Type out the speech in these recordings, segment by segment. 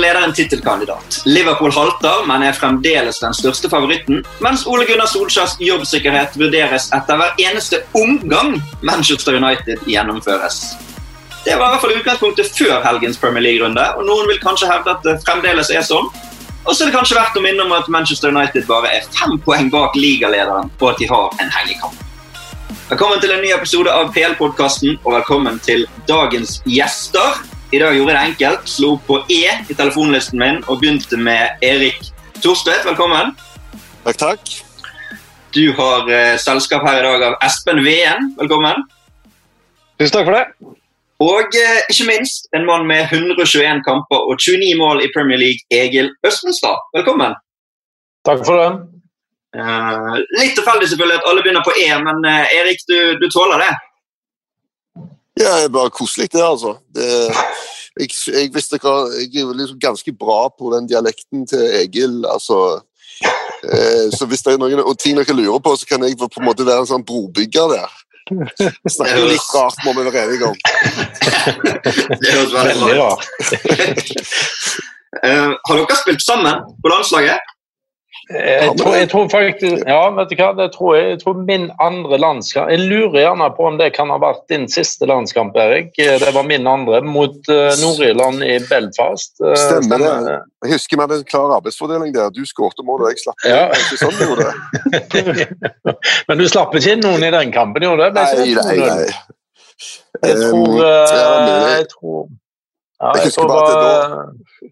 Leder en tittelkandidat. Liverpool halter, men er fremdeles den største favoritten. Mens Ole Gunnar Solskjærs jobbsikkerhet vurderes etter hver eneste omgang Manchester United gjennomføres. Det var i hvert fall utgangspunktet før helgens Premier League-runde, og noen vil kanskje hevde at det fremdeles er sånn. Og så er det kanskje verdt å minne om at Manchester United bare er fem poeng bak ligalederen, og at de har en hengekamp. Velkommen til en ny episode av PL-podkasten, og velkommen til dagens gjester. I dag gjorde jeg det enkelt. Slo på E i telefonlisten min og begynte med Erik Thorstvedt. Velkommen. Takk, takk. Du har uh, selskap her i dag av Espen Veen. Velkommen. Tusen takk for det. Og uh, ikke minst en mann med 121 kamper og 29 mål i Premier League, Egil Østenstad. Velkommen. Takk for det. Uh, litt tilfeldig selvfølgelig at alle begynner på E, men Erik, du, du tåler det? Ja, det er bare koselig, det, altså. Det, jeg, jeg, visste hva, jeg er liksom ganske bra på den dialekten til Egil. altså eh, Så hvis det er noen og ting dere lurer på, så kan jeg på en måte være en sånn brobygger der. Snakker litt rart, må vi være enige om. det høres veldig rart uh, Har dere spilt sammen på landslaget? Jeg tror, jeg tror, faktisk Ja, vet du hva, det tror jeg, jeg tror min andre landskamp Jeg lurer gjerne på om det kan ha vært din siste landskamp, Erik. Det var min andre mot uh, Nord-Irland i Belfast. Uh, stemmer det. Jeg husker vi hadde en klar arbeidsfordeling der. Du skåret mål, og jeg slapp ja. sånn gjorde det. Men du slapp ikke inn noen i den kampen, gjorde du? Nei, nei, nei. Jeg tror Jeg tror ja, jeg, jeg husker bare at det da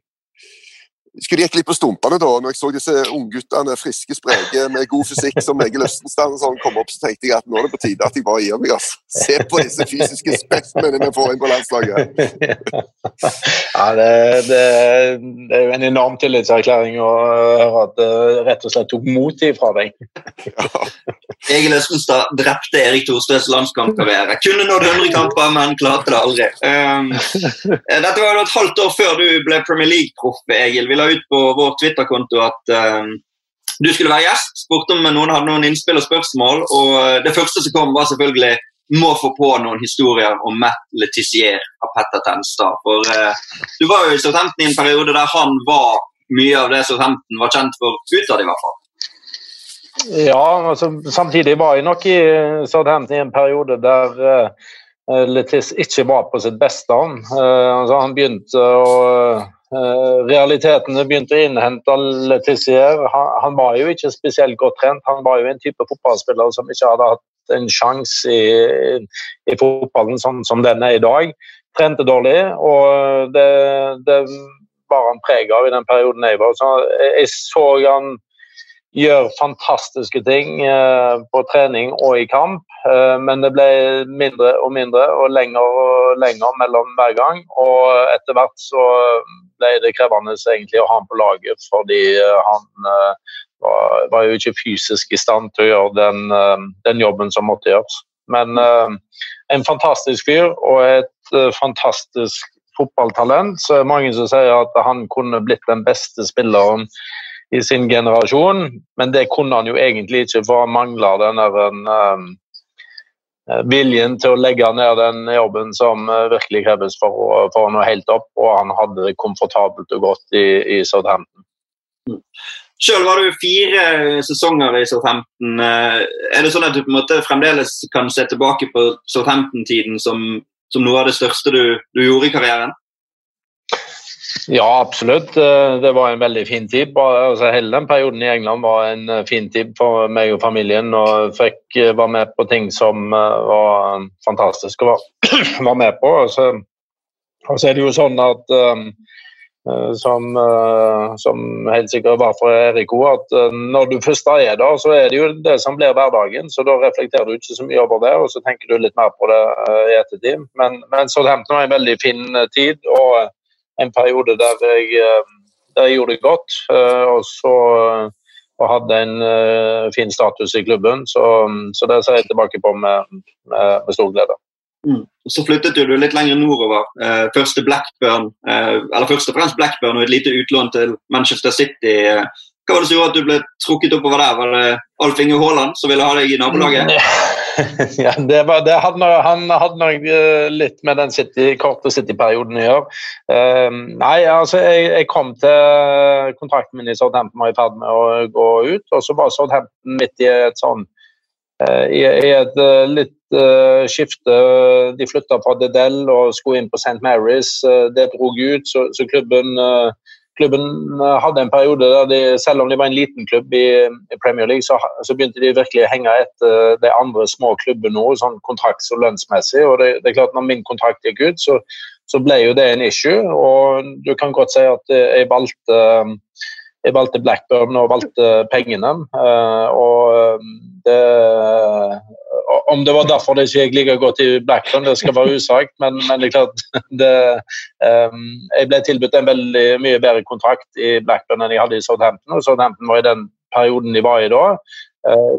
skulle gikk litt på stumpene da når jeg så disse ungguttene, friske, spreke, med god fysikk som Egil Østenstad sånn, kom opp, så tenkte jeg at nå er det på tide at jeg bare gir meg. Altså. Se på disse fysiske spesimenene vi får inn på landslaget. ja, det, det, det, er jo en enorm tillitserklæring å høre at det rett og slett tok mot ifra deg. ja. Egil Østenstad drepte Erik Thorstvedts landskampkarriere. Kunne nådd 100 kamper, men klarte det aldri. Um, dette var jo et halvt år før du ble Premier League-proff, Egil. Vi la ut på vår Twitter-konto at um, du skulle være gjest. Spurte om noen hadde noen innspill og spørsmål. og Det første som kom, var selvfølgelig må få på noen historier om Matt Letizier av Petter Tenstad. For uh, Du var jo i Southampton i en periode der han var mye av det Southampton var kjent for utad, i hvert fall. Ja, altså, samtidig var jeg nok i Southampton i en periode der uh, Letiz ikke var på sitt beste. Uh, altså, han begynte å Realitetene begynte å innhente Letizier. Han, han, var jo ikke spesielt godt trent. Han var jo en type fotballspiller som ikke hadde hatt en sjanse i, i, fotballen sånn som den er i dag. Trente dårlig, og det, det var han preg av i den perioden jeg var. Så jeg så han gjør fantastiske ting eh, på trening og i kamp, eh, men det ble mindre og mindre og lenger og lenger mellom hver gang. Og etter hvert så ble det krevende egentlig å ha han på laget, fordi eh, han var, var, jo ikke fysisk i stand til å gjøre den, den jobben som måtte gjøres. Men en fantastisk fyr og et fantastisk fotballtalent. Så er det mange som sier at han kunne blitt den beste spilleren i sin generasjon, men det kunne han jo egentlig ikke, for han mangla den der um, viljen til å legge ned den jobben som uh, virkelig kreves for, for å nå helt opp, og han hadde det komfortabelt og godt i, i Southampton. Mm. Selv var du fire sesonger i Southampton. Er det sånn at du på en måte fremdeles kan se tilbake på Southampton-tiden som, som, noe av det største du, du gjorde i karrieren? Ja, absolutt. Eh, det var en veldig fin tid. Altså, hele den perioden i England var en eh, fin tid for meg og familien. og Fikk eh, være med på ting som var fantastisk å være med på. Og så, og så er det jo sånn at som, som, helt sikkert var for Erik òg, at når du først er der, så er det jo det som blir hverdagen. Så da reflekterer du ikke så mye over det, og så tenker du litt mer på det i ettertid. Men, men Southampton var en veldig fin tid. og en periode der jeg, eh, der jeg gjorde det godt. Eh, og så og hadde en uh, fin status i klubben, så, så det ser jeg tilbake på med, med, med stor glede. Mm. Så flyttet du litt lenger nordover. Uh, først til Blackburn, uh, eller først og fremst Blackburn og et lite utlån til Manchester City. Hva var det som gjorde at du ble trukket oppover der? Var det Alf Inge Haaland som ville ha deg i nabolaget? ja, det, var, det hadde, han hadde nok litt med den City, korte City-perioden å gjøre. Uh, nei, altså jeg, jeg, kom til kontrakten min i Southampton var i ferd med å gå ut, og så var Southampton midt i et sånn uh, i, i, et uh, litt skifte. De flytta fra Dedel og skulle inn på St. Mary's. det drog ut, så, så klubben klubben eh, hadde en periode der de, selv om de var en liten klubb i, i Premier League, så, så, begynte de virkelig å henge etter de andre små klubbene nå, sånn kontrakts- og lønnsmessig. og det, det, er klart Når min kontrakt gikk ut, så, så, ble jo det en issue. og Du kan godt si at jeg valgte, jeg valgte Blackburn og valgte pengene. Eh, og det om det var derfor det ikke gikk like godt i Blackburn, det skal være usagt, men, men, det er klart det, um, Jeg ble tilbudt en veldig mye bedre kontrakt i Blackburn enn jeg hadde i Southampton, og Southampton var i den perioden de var i da,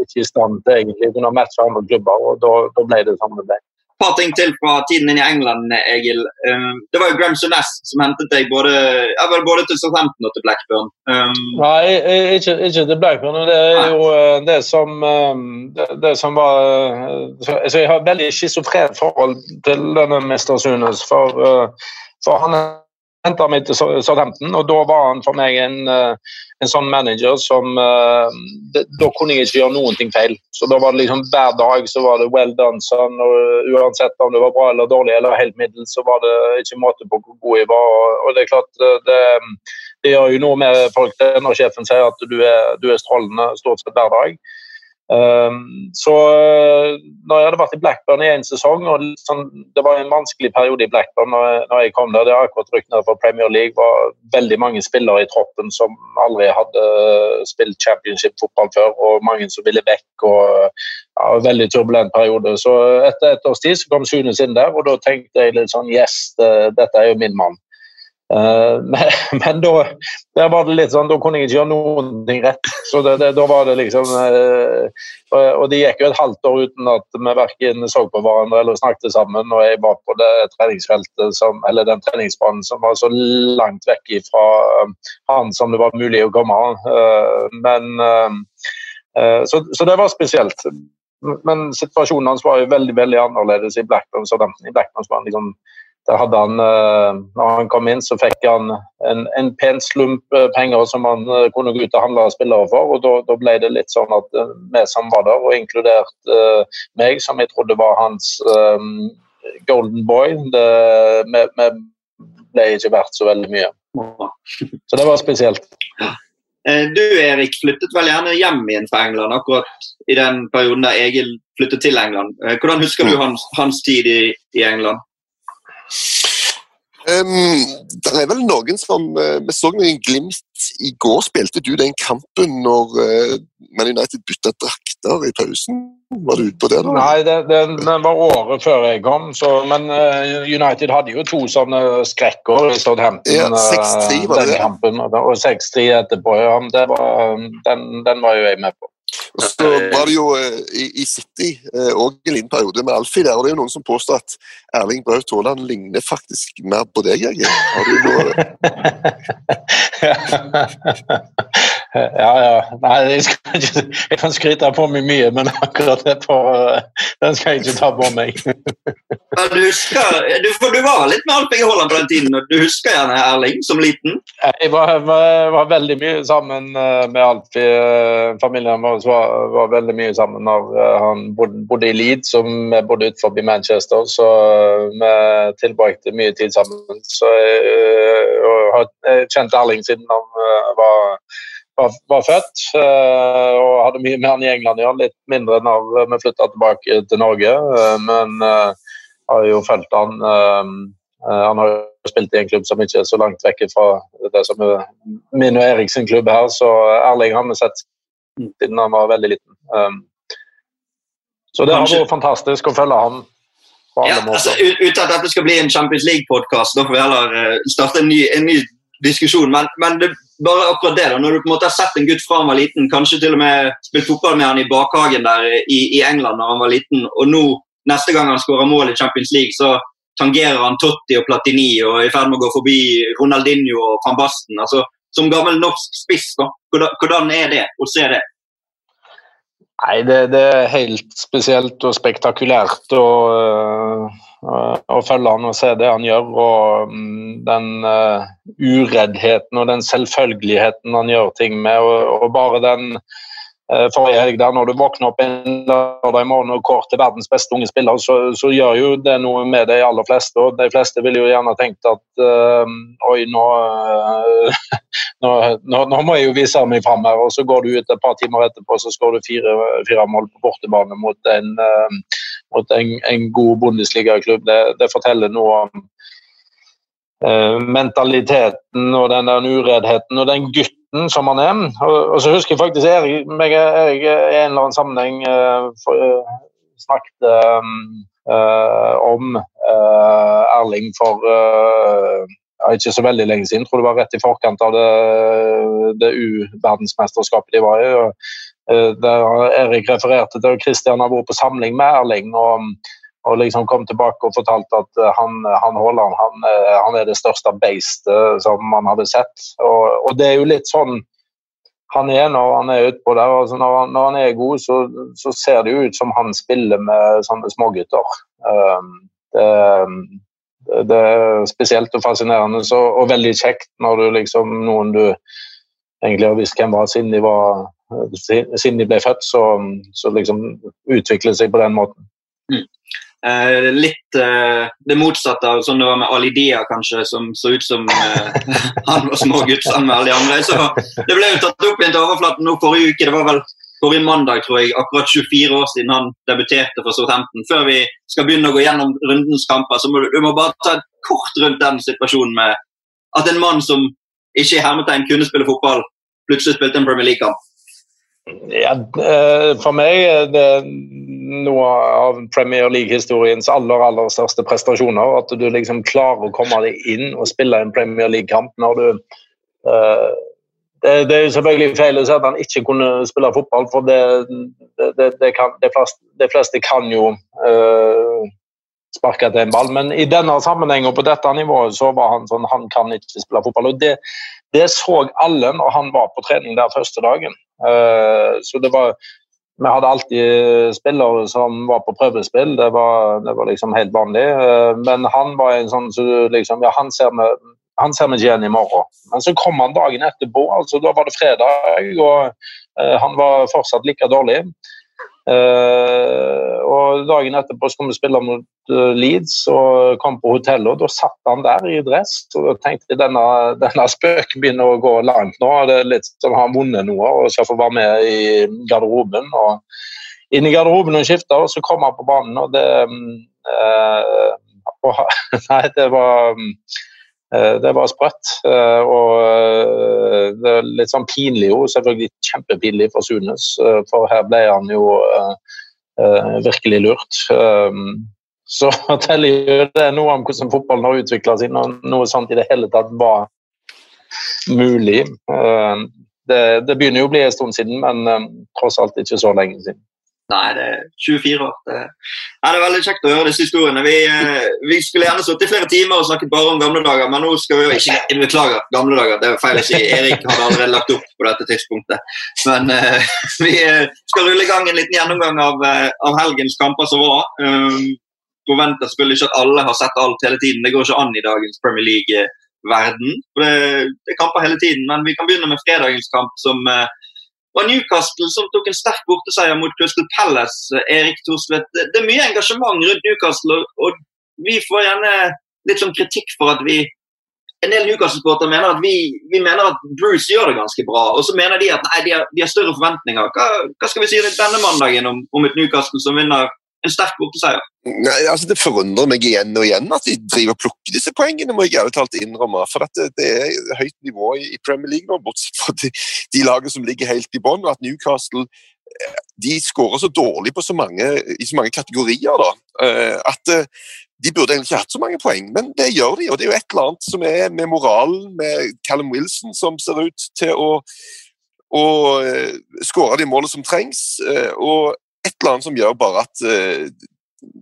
ikke i stand til egentlig å matche andre klubber, og da, da ble det som det ble par ting til fra tiden din i England, Egil. Um, det var jo Graham Ness som hentet deg både, både til Southampton og til Blackburn. Um, Nei, ikke, ikke, til Blackburn. Det er jo uh, det som, um, det, det, som var uh, så Jeg har veldig schizofrent forhold til denne Mester Sunes. for, uh, for han henta meg til Southampton, og da var han for meg en, eh, en sånn manager som eh, Da kunne jeg ikke gjøre noen ting feil. Så da var det liksom hver dag så var det well done son, og uansett om det var bra eller dårlig eller helt middels, så var det ikke måte på hvor god jeg var. Og det er klart eh, det, det gjør jo noe med folk når sjefen sier at du er, du er strålende stort sett hver dag. Ehm, så eh, når jeg hadde vært i Blackburn i én sesong, og sånn, det var en vanskelig periode i Blackburn når jeg, kom der, det har akkurat ryktene fra Premier League var veldig mange spillere i troppen som aldri hadde spilt championship-fotball før, og mange som ville vekk. og ja, Veldig turbulent periode. Så etter et års tid så kom Sunes inn der, og da tenkte jeg litt sånn Yes, dette er jo min mann. Uh, men, men da, var det litt sånn, da kunne jeg ikke gjøre noen ting rett. Så det, det, da var det liksom uh, Og det gikk jo et halvt år uten at vi verken så på hverandre eller snakket sammen. Og jeg var på det treningsfeltet som, eller den treningsbanen som var så langt vekk fra um, han som det var mulig å komme. Men så, så, det var spesielt. Men situasjonen hans var jo veldig veldig annerledes i Blackburn. Så den, I Blackburn var han liksom hadde han, eh, når han kom inn, så fikk han en, en pen slump eh, penger som han eh, kunne gå ut og handle spillere for. og Da ble det litt sånn at vi som var der, og inkludert uh, meg, som jeg trodde var hans um, golden boy, det, vi, vi, ble ikke verdt så veldig mye. Så det var spesielt. Du Erik, flyttet vel gjerne hjem igjen fra England akkurat i den perioden der Egil flyttet til England. Hvordan husker du hans, hans tid i, i England? Um, det er vel noen som uh, Vi så noen glimt i går. Spilte du den kampen når uh, Man United bytta drakter i pausen? Var du ute på det? da? Nei, det, det, den var året før jeg kom. Så, men uh, United hadde jo to sånne skrekker i Southampton. Ja, 6-3 var den det. kampen, og 6-3 etterpå. Ja, var, den, den var jo jeg med på. Og så var det jo uh, i, i, City òg uh, en liten periode med Alfie der. og Det er jo noen som påstår at Erling Braut Haaland ligner faktisk mer på deg, Jørgen. Har du noe Ja, ja. Nei, jeg, skal ikke, jeg kan skryte på meg mye, men akkurat det på, uh, den skal jeg ikke ta på meg. du husker, du, du var litt med Alping Haaland på den tiden, og du husker gjerne Erling som liten? Jeg var, var, var veldig mye sammen med Alfie. Familien vår var, var, veldig mye sammen uh, han bodde, bodde, i Leed, som bodde utenfor Manchester. Så vi tilbrakte mye tid sammen. Så jeg uh, har kjent Erling siden han var, var, var født. og hadde mye med han i England ja. litt mindre når vi flytta tilbake til Norge. men har jo fulgt han han har spilt i en klubb som ikke er så langt vekk fra det som er min og Erik sin klubb her, så Erling har vi sett siden han var veldig liten. Um, så det har vært fantastisk å følge alle ja. Altså, uten at dette skal bli en Champions League-podkast, da får vi heller starte en ny, en ny diskusjon. Men, men det, bare akkurat det da, når du på en måte har sett en gutt fra han var liten, kanskje til og med spilt fotball med han i bakhagen der i, i England når han var liten, og nå neste gang han skårer mål i Champions League, så tangerer han Totti og Platini og er i ferd med å gå forbi Ronaldinho og van Basten. altså som gammel norsk spiss, da, hvordan, er det å se det? Nei, det, det, er helt spesielt og spektakulært å, å, følge han og se det han gjør. Og mm, den uh, ureddheten og den selvfølgeligheten han gjør ting med. Og, og bare den Eh, forrige helg der når du våkner opp en lørdag i morgen og går til verdens beste unge spiller, så, så, gjør jo det noe med de aller fleste. og De fleste ville jo gjerne tenkt at oi, nå, nå, nå, nå, må jeg jo vise meg fram her. Og så går du ut et par timer etterpå så skårer du fire, fire, mål på bortebane mot en, uh, mot en, en god Bundesliga-klubb. Det, det, forteller noe om mentaliteten og den der ureddheten og den gutten som han er. Og, og så husker jeg faktisk Erik, meg, jeg, i en eller annen sammenheng uh, for, snakket uh, om Erling for ikke så veldig lenge siden. Jeg tror det var rett i forkant av det, det U-verdensmesterskapet de var i. Og, der Erik refererte til at Christian har vært på samling med Erling. og og liksom kom tilbake og fortalte at han, han Haaland han, han, er det største beistet som man hadde sett. Og, og, det er jo litt sånn han er når han er utpå der. Altså når, han, når, han er god, så, så, ser det jo ut som han spiller med sånne smågutter. Det, det, er spesielt og fascinerende så, og veldig kjekt når du liksom noen du egentlig har visst hvem var siden de, var, siden de ble født, så, så liksom utviklet seg på den måten. Mm. Eh, litt eh, det motsatte av sånn det var med Alidia, kanskje, som så ut som eh, han var smågutt sammen med alle de andre. Så det ble jo tatt opp igjen til overflaten nå forrige uke. Det var vel forrige mandag, tror jeg, akkurat 24 år siden han debuterte for Southampton. Før vi skal begynne å gå gjennom rundens kamper, så må du må bare ta et kort rundt den situasjonen med at en mann som ikke i hermetegn kunne spille fotball, plutselig spilte en Premier League-kamp. Ja, eh, for meg er det noe av Premier League-historiens aller aller største prestasjoner. At du liksom klarer å komme deg inn og spille en Premier League-kamp når du uh, det, det, er selvfølgelig feil å si at han ikke kunne spille fotball, for det, det, det kan, fleste, de fleste kan jo uh, sparke til en ball. Men i denne sammenhengen og på dette nivået så var han sånn han kan ikke spille fotball. og det det så alle når han var på trening der første dagen. Uh, så det var Vi hadde alltid spillere som var på prøvespill, det var, det var liksom helt vanlig. Uh, men han var en sånn så liksom, ja, han ser vi han ser meg ikke igjen i morgen. Men så kom han dagen etterpå, altså da var det fredag, og uh, han var fortsatt like dårlig. Uh, og Dagen etterpå skulle vi spille mot uh, Leeds og kom på hotellet. og Da satt han der i dress. og Da tenkte denne, denne spøken begynner å gå langt nå. Det er litt som har vunnet noe og skal få være med i garderoben. og Inn i garderoben og skifte, og så kom han på banen. og det, uh, og, Nei, det var Eh, det var sprøtt. Eh, og eh, det er litt sånn pinlig jo, selvfølgelig kjempepinlig for Sunes, for her ble han jo virkelig lurt. Så forteller jo det noe om hvordan fotballen har utvikla seg, når noe sånt i det hele tatt var mulig. Det, det begynner jo å bli en stund siden, men tross alt ikke så lenge siden. Nei, det er 24 år. Det, ja, det er veldig kjekt å høre disse historiene. Vi, eh, vi skulle gjerne sittet i flere timer og snakket bare om gamle dager, men nå skal vi jo ikke beklage gamle dager. Det er feil å si. Erik hadde allerede lagt opp på dette tidspunktet. Men uh, vi eh, skal rulle i gang en liten gjennomgang av, av helgens kamper som var. Um, forventer selvfølgelig ikke at alle har sett alt hele tiden. Det går ikke an i dagens Premier League-verden. Det, det er kamper hele tiden, men vi kan begynne med fredagens kamp som uh, og Newcastle som tok en sterk borteseier mot Crystal Palace. Erik Thorsvedt. Det er mye engasjement rundt Newcastle, og vi får gjerne litt sånn kritikk for at vi en del Newcastle-supportere mener at vi, vi, mener at Bruce gjør det ganske bra. Og så mener de at nei, de har, de har større forventninger. Hva, hva, skal vi si denne mandagen om, om et Newcastle som vinner en sterk borteseier. Nei, altså Det forundrer meg igjen og igjen at de driver og plukker disse poengene. må jeg ærlig talt innrømme, for det, det, er høyt nivå i Premier League nå, bortsett fra de, de lagene som ligger helt i bånn. At Newcastle eh, de skårer så dårlig på så mange, i så mange kategorier da, eh, at eh, de burde egentlig ikke hatt så mange poeng, men det gjør de. Og det er jo et eller annet som er med moralen, med Callum Wilson, som ser ut til å, å skåre de målene som trengs. og et eller annet som gjør bare at uh,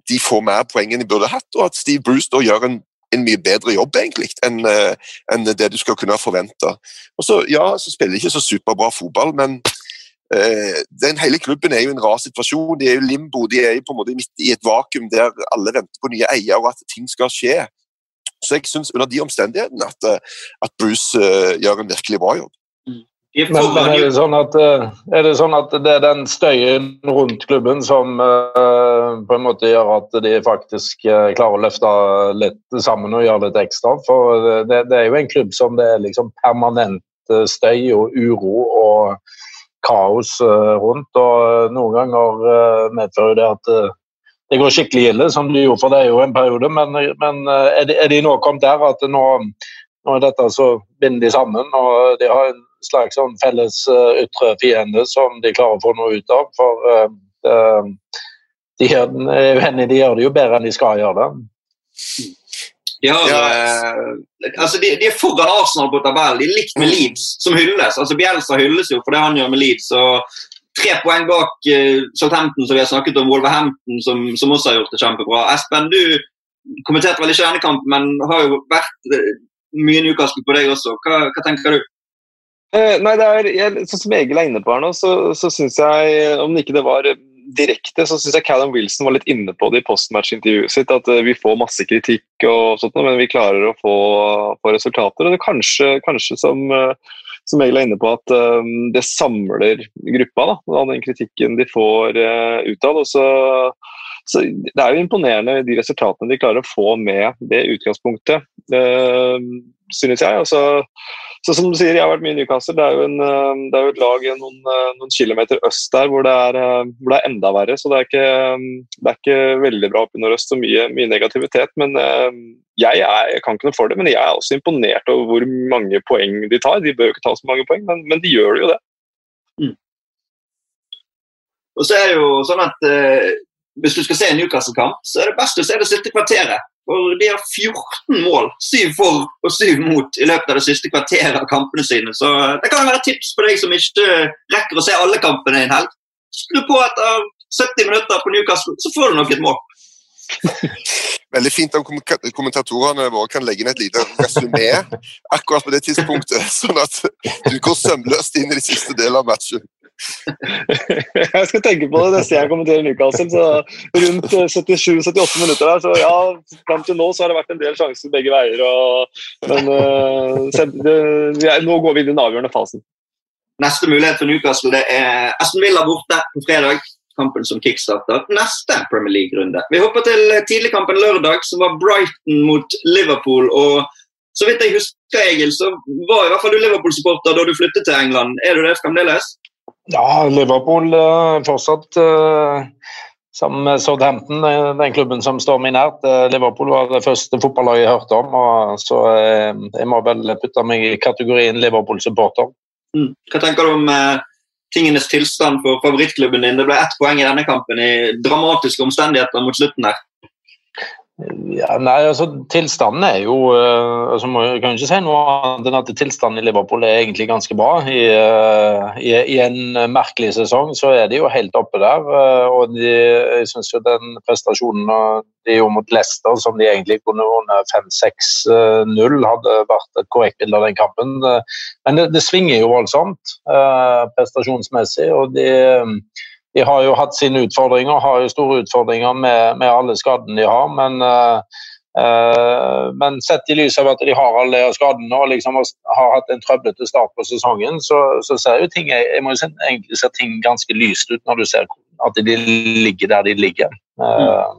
de får mer poeng enn de burde hatt, og at Steve Bruce da gjør en, en mye bedre jobb egentlig enn uh, en det du skal kunne forvente. Og så, ja, så spiller de ikke så superbra fotball, men eh, den Hele klubben er jo i en rar situasjon. De er jo limbo. De er jo på en måte midt i et vakuum der alle venter på nye eiere og at ting skal skje. Så jeg syns under de omstendighetene at, eh, at Bruce uh, gjør en virkelig bra jobb. Men, men er, det sånn at, er, det sånn at, det er den støyen rundt klubben som uh, på en måte gjør at de faktisk uh, klarer å løfte litt sammen og gjøre litt ekstra? For det, det, er jo en klubb som det er liksom permanent støy og uro og kaos rundt. og Noen ganger medfører det at det går skikkelig ille, som det gjorde for deg jo en periode. Men, men er, de, er, de, nå kommet der at nå, nå er dette så binder de sammen? og de har en slags sånn felles uh, ytre fiende som de klarer å få noe ut av. For uh, de, er uenige, de gjør det jo bedre enn de skal gjøre det. De, har, ja. uh, altså de, de, er foran Arsenal på tabellen. De er likt med Leeds, som hylles. Altså Bielsa hylles jo for det han gjør med Leeds. og Tre poeng bak uh, Southampton, som vi har snakket om, Wolverhampton, som, som også har gjort det kjempebra. Espen, du kommenterte vel ikke denne kampen, men har jo vært uh, mye Newcastle på deg også. Hva, hva tenker du? Eh, nei, det er, jeg, sånn som Egil er inne på her nå, så, så syns jeg, om ikke det var direkte, så syns jeg Callum Wilson var litt inne på det i postmatch-intervjuet sitt. At uh, vi får masse kritikk, og sånt, men vi klarer å få, få resultater. og det Kanskje, kanskje som, uh, som Egil er inne på, at um, det samler gruppa, da, den kritikken de får utad. og så, så Det er jo imponerende de resultatene de klarer å få med det utgangspunktet, synes jeg. altså så som du sier, jeg har vært mye i Newcastle. Det er jo, en, eh, det er jo et lag noen, eh, noen, kilometer øst der hvor det, er, eh, hvor det, er, enda verre. Så det er ikke, det er ikke veldig bra oppe i nordøst og mye, mye negativitet. Men jeg, er, jeg, kan ikke noe for det, men jeg er også imponert over hvor mange poeng de tar. De bør jo ikke ta så mange poeng, men, men de gjør jo det. Mm. Og så er det jo sånn at eh, Hvis du skal se en Newcastle-kamp, så er det best å se det siste kvarteret. Og de har 14 mål, 7 for og 7 mot, i løpet av det siste kvarteret av kampene sine. Så det kan være tips på deg som ikke rekker å se alle kampene i en helg. Skru på etter 70 minutter på Newcastle, så får du nok et mål. Veldig fint om kommentatorene våre kan legge inn et lite resumé akkurat på det tidspunktet, sånn at du går sømløst inn i de siste delene av matchen. jeg skal tenke på det neste jeg kommenterer Newcastle. så Rundt 77-78 eh, minutter der. Så ja, fram til nå så har det vært en del sjanser begge veier. Og, men uh, nå går vi i den avgjørende fasen. Neste mulighet for Newcastle det er Aston Villa borte på fredag. Kampen som kickstarter neste Premier League-runde. Vi hopper til tidligkampen lørdag, som var Brighton mot Liverpool. og så vidt jeg husker, Egil, så var i hvert fall du Liverpool-supporter da du flyttet til England. Er du det fremdeles? Ja, Liverpool uh, fortsatt uh, sammen med Southampton, den klubben som står meg nært. Liverpool var det første fotballaget jeg hørte om, og, så jeg må vel putte meg i kategorien Liverpool-supporter. Mm. Hva tenker du om tingenes tilstand for favorittklubben din? Det ble ett poeng i denne kampen i dramatiske omstendigheter mot slutten her. Ja, nei, altså Tilstanden er jo uh, altså, Jeg kan ikke si noe annet enn at tilstanden i Liverpool er egentlig ganske bra. I, uh, i, i en merkelig sesong så er de jo helt oppe der. Uh, og de, jeg syns jo den prestasjonen de gjorde mot Leicester, som de egentlig kunne vunnet 5-6-0, hadde vært et korrekt bilde av den kampen. men det, det, svinger jo voldsomt prestasjonsmessig. og de de har jo hatt sine utfordringer, har jo store utfordringer med, med alle skadene de har. Men, uh, men sett i lys av at de har alle skadene og liksom har hatt en trøblete start på sesongen, så, så ser jo ting jeg må jo se, egentlig ser ting ganske lyst ut når du ser at de ligger der de ligger. Uh,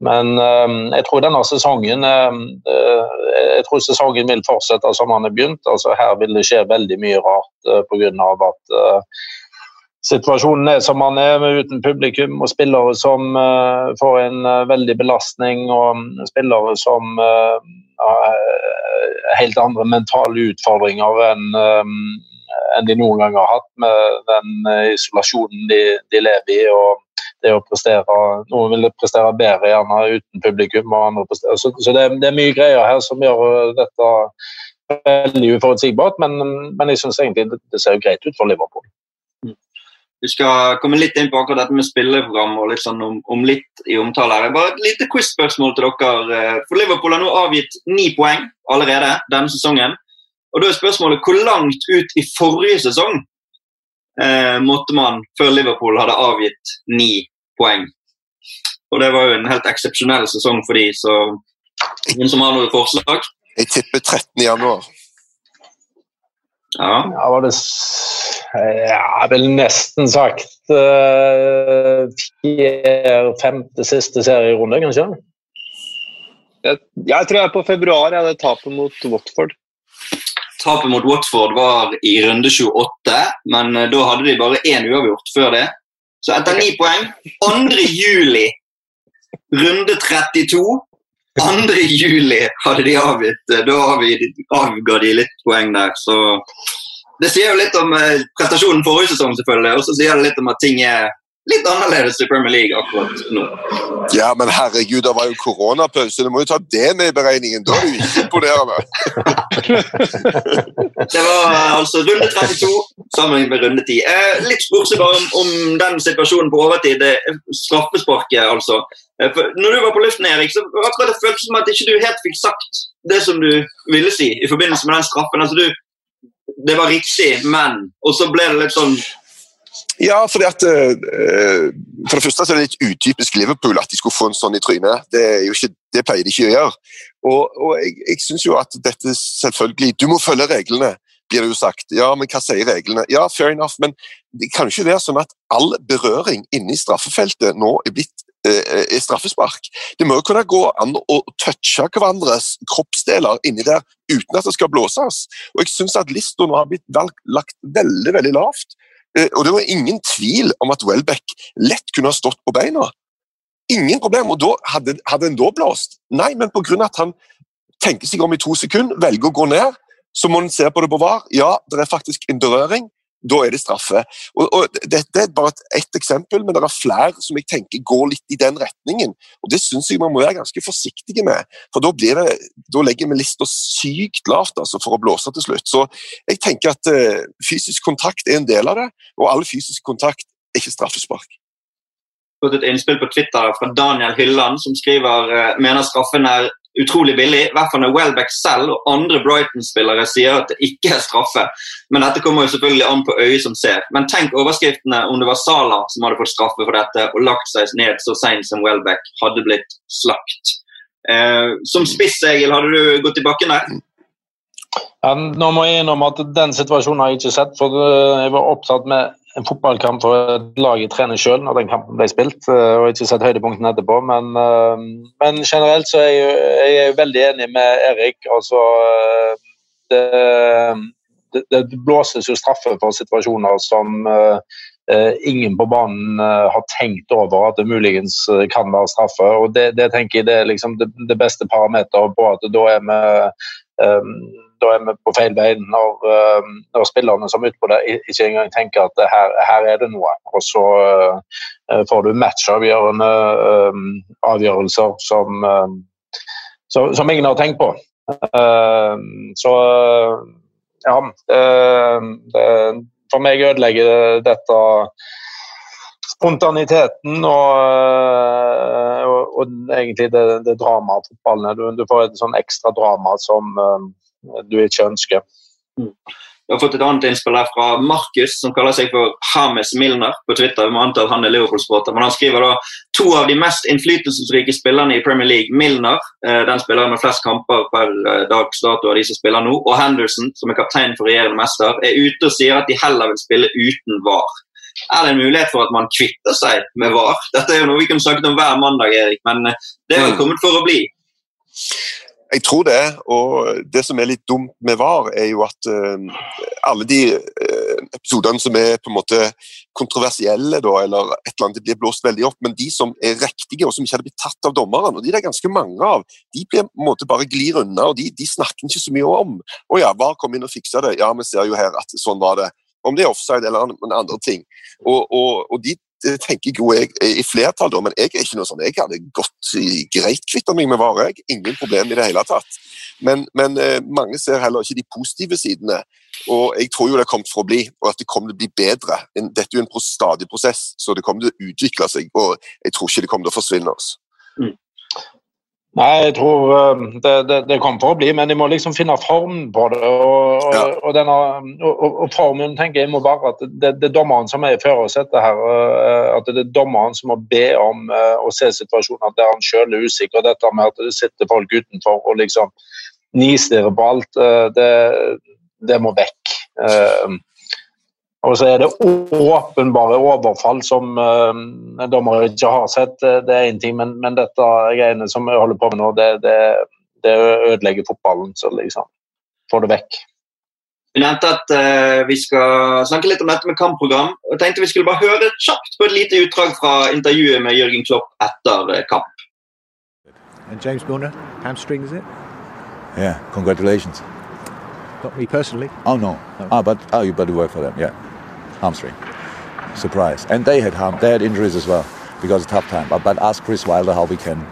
men øh, jeg tror denne sesongen jeg tror sesongen vil fortsette som han har begynt. altså Her vil det skje veldig mye rart øh, pga. at situasjonen er som den er, uten publikum og spillere som uh, får en uh, veldig belastning, og um, spillere som uh, har helt andre mentale utfordringer enn enn de noen gang har hatt, med den isolasjonen de, de, lever i. og det å prestere, Noen vil prestere bedre gjerne uten publikum. og andre Så, så det, det, er mye greier her som gjør dette veldig uforutsigbart, men, men jeg syns egentlig det ser greit ut for Liverpool. Vi skal komme litt inn på akkurat dette med spilleprogram og litt sånn om, om litt i omtale. her. Bare Et lite quiz-spørsmål til dere. Eh, for Liverpool har nå avgitt ni poeng allerede denne sesongen. Og Da er spørsmålet hvor langt ut i forrige sesong eh, måtte man, før Liverpool hadde avgitt ni poeng. Og det var jo en helt eksepsjonell sesong for de, så ingen som har noe forslag? Jeg tipper 13. januar. Ja. Ja, var det Ja, vel nesten sagt uh, fjerde, femte, siste serierunde, kanskje? Jeg, jeg tror jeg er på februar. Jeg hadde tapet mot Watford. Tapet mot Watford var i runde 28, men uh, da hadde de bare én uavgjort før det. Så etter ni poeng 2. juli, runde 32 2. juli hadde de avgitt. Da avga de litt poeng der, så Det sier jo litt om eh, prestasjonen forrige sesong, selvfølgelig, og så sier det litt om at ting er litt annerledes i Premier League akkurat nå. Ja, men herregud, det var jo koronapause. Du må jo ta det med i beregningen. Da er du ikke imponerende. Det var eh, altså runde 32 sammen med runde 10. Eh, litt sportslig bare om, om den situasjonen på overtid. Det er straffesparket, altså. Eh, når du var på luften, Erik, så akkurat det føltes som at ikke du helt fikk sagt det som du ville si i forbindelse med den straffen. Altså, du, det var riktig, men Og så ble det litt sånn Ja, fordi at uh, For det første så er det litt utypisk Liverpool at de skulle få en sånn i trynet. Det, er jo ikke, det pleier de ikke å gjøre. Og, og jeg, jeg syns jo at dette selvfølgelig Du må følge reglene, blir det jo sagt. Ja, men hva sier reglene? Ja, fair enough, men det kan jo ikke være sånn at all berøring inne i straffefeltet nå er blitt uh, er straffespark. Det må jo kunne gå an å touche hverandres kroppsdeler inni der uten at det skal blåses. Og jeg syns at lista nå har blitt lagt veldig, veldig lavt. Eh, og det var ingen tvil om at Welbeck lett kunne ha stått på beina. Ingen problem. Og da hadde, hadde en da blåst? Nei, men pga. at han tenker seg om i to sekunder, velger å gå ned, så må en se på det på VAR. Ja, det er faktisk en berøring. Da er det straffe. Og, og Dette er bare ett eksempel, men det er flere som jeg tenker går litt i den retningen. Og Det syns jeg man må være ganske forsiktige med. For da, blir det, da legger vi lista sykt lavt altså, for å blåse til slutt. Så jeg tenker at uh, fysisk kontakt er en del av det, og all fysisk kontakt er ikke straffespark fått et innspill på Twitter fra Daniel Hylland, som skriver uh, mener straffen er utrolig billig. I hvert fall når Welbeck selv og andre Brighton-spillere sier at det ikke er straffe. Men dette kommer jo selvfølgelig an på øyet som ser. Men tenk overskriftene om det var Sala som hadde fått straffe for dette og lagt seg ned så seint som Welbeck hadde blitt slakt. Eh, som spiss, Egil, hadde du gått i bakken der? Ja, nå må jeg innrømme at Den situasjonen har jeg ikke sett. for Jeg var opptatt med en fotballkamp for et lag jeg trener selv når den kampen ble spilt. Eh, og ikke sett høydepunktene etterpå, men, eh, men, generelt så er jeg, jeg er veldig enig med Erik. altså eh, det, det, det blåses jo straffe for situasjoner som ingen på banen har tenkt over at det muligens kan være straffe. og Det, det tenker jeg det er liksom det, det beste parameteret på at da er vi um, da er vi på feil vei når, eh, når spillerne som er ute på det, ikke engang tenker at her, her er det noe. Og så uh, får du matchavgjørende uh, avgjørelser som, som, som, ingen har tenkt på. så ja For meg ødelegger dette spontaniteten og, og, og egentlig det, det dramaet fotballen er. Du, du, får et sånn ekstra drama som du ikke ønsker. Mm. Vi har fått et annet innspill her fra Markus, som kaller seg for Hames Milner på Twitter. Vi må anta at han er Liverpool-sporter, men Han skriver da to av de mest innflytelsesrike spillerne i Premier League, Milner, eh, den spilleren med flest kamper per eh, dags dato av de som spiller nå, og Henderson, som er kaptein for regjerende mester, er ute og sier at de heller vil spille uten VAR. Er det en mulighet for at man kvitter seg med VAR? Dette er jo noe vi kunne snakket om hver mandag, Erik, men eh, det er vel mm. kommet for å bli. Jeg tror det. Og det som er litt dumt med VAR, er jo at uh, alle de uh, episodene som er på en måte kontroversielle, da, eller et eller annet blir blåst veldig opp, men de som er riktige og som ikke hadde blitt tatt av dommeren, og de det er ganske mange av, de blir på en måte bare glir unna, og de, de snakker ikke så mye om. Å ja, VAR kom inn og fiksa det. Ja, vi ser jo her at sånn var det. Om det er offside eller andre ting. Og, og, og de tenker jo jeg i flertall, da, men jeg er ikke noe sånn. Jeg hadde gått greit kvitta meg med varer. Ingen problem i det hele tatt. Men, men eh, mange ser heller ikke de positive sidene. Og jeg tror jo det kommer for å bli, og at det kommer til å bli bedre. Dette er jo en stadig prosess, så det kommer til å utvikle seg. Og jeg tror ikke det kommer til å forsvinne. oss. Mm. Nei, jeg tror eh, det, det, det, kommer for å bli, men de må liksom finne formen på det. Og, ja. og, denne, og, og, formen tenker jeg må være at det, det er dommeren som er i førersetet her. Eh, at det er dommeren som må be om uh, å se situasjoner der han sjøl er usikker. Dette med at det sitter folk utenfor og liksom nistirrer på alt, uh, det, det, må vekk. Og så er det åpenbare overfall som uh, dommere ikke har sett. Det er én ting, men, men, dette greiene som vi holder på med nå, det, det, det ødelegger fotballen. Så liksom, få det vekk. Vi nevnte at uh, vi skal snakke litt om dette med kampprogram. og tenkte Vi skulle bare høre kjapt på et lite utdrag fra intervjuet med Jørgen Klopp etter uh, kamp. And James Milner, hamstring, is it? Yeah, congratulations. Not me personally. Oh no. no. Ah, but oh, you better work for them. Yeah. Hamstring. Surprise. And they had harm, they had injuries as well because it's tough time. But, but ask Chris Wilder how we can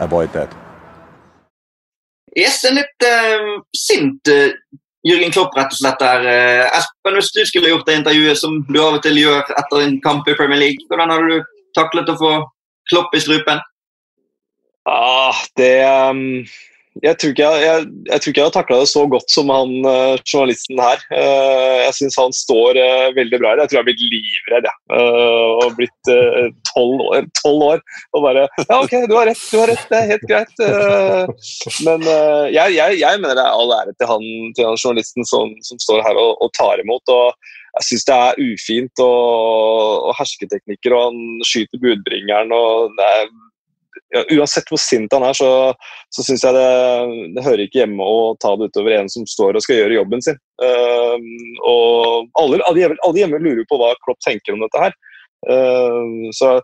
avoid that. Yes, en litt uh, sint uh, Jørgen Klopp, rett og slett. der. Uh, Espen, hvis du skulle gjort det intervjuet som du av og til gjør etter en kamp i Premier League, hvordan har du taklet å få Klopp i strupen? Ah, det um jeg tror ikke jeg, jeg, jeg, tror ikke jeg har takla det så godt som han uh, journalisten her. Uh, jeg syns han står uh, veldig bra her. Jeg tror jeg har blitt livredd, jeg. og blitt tolv år, 12 år og bare Ja, OK, du har rett, du har rett, det er helt greit. men jeg, jeg, mener det er all ære til han, til han journalisten som, som, står her og, og tar imot. og jeg syns det er ufint og, og hersketeknikker, og han skyter budbringeren. og det er ja, uansett hvor sint han er, så, så syns jeg det, det, hører ikke hjemme å ta det utover en som står og skal gjøre jobben sin. Uh, og alle, alle, hjemme lurer på hva Klopp tenker om dette her. Uh, så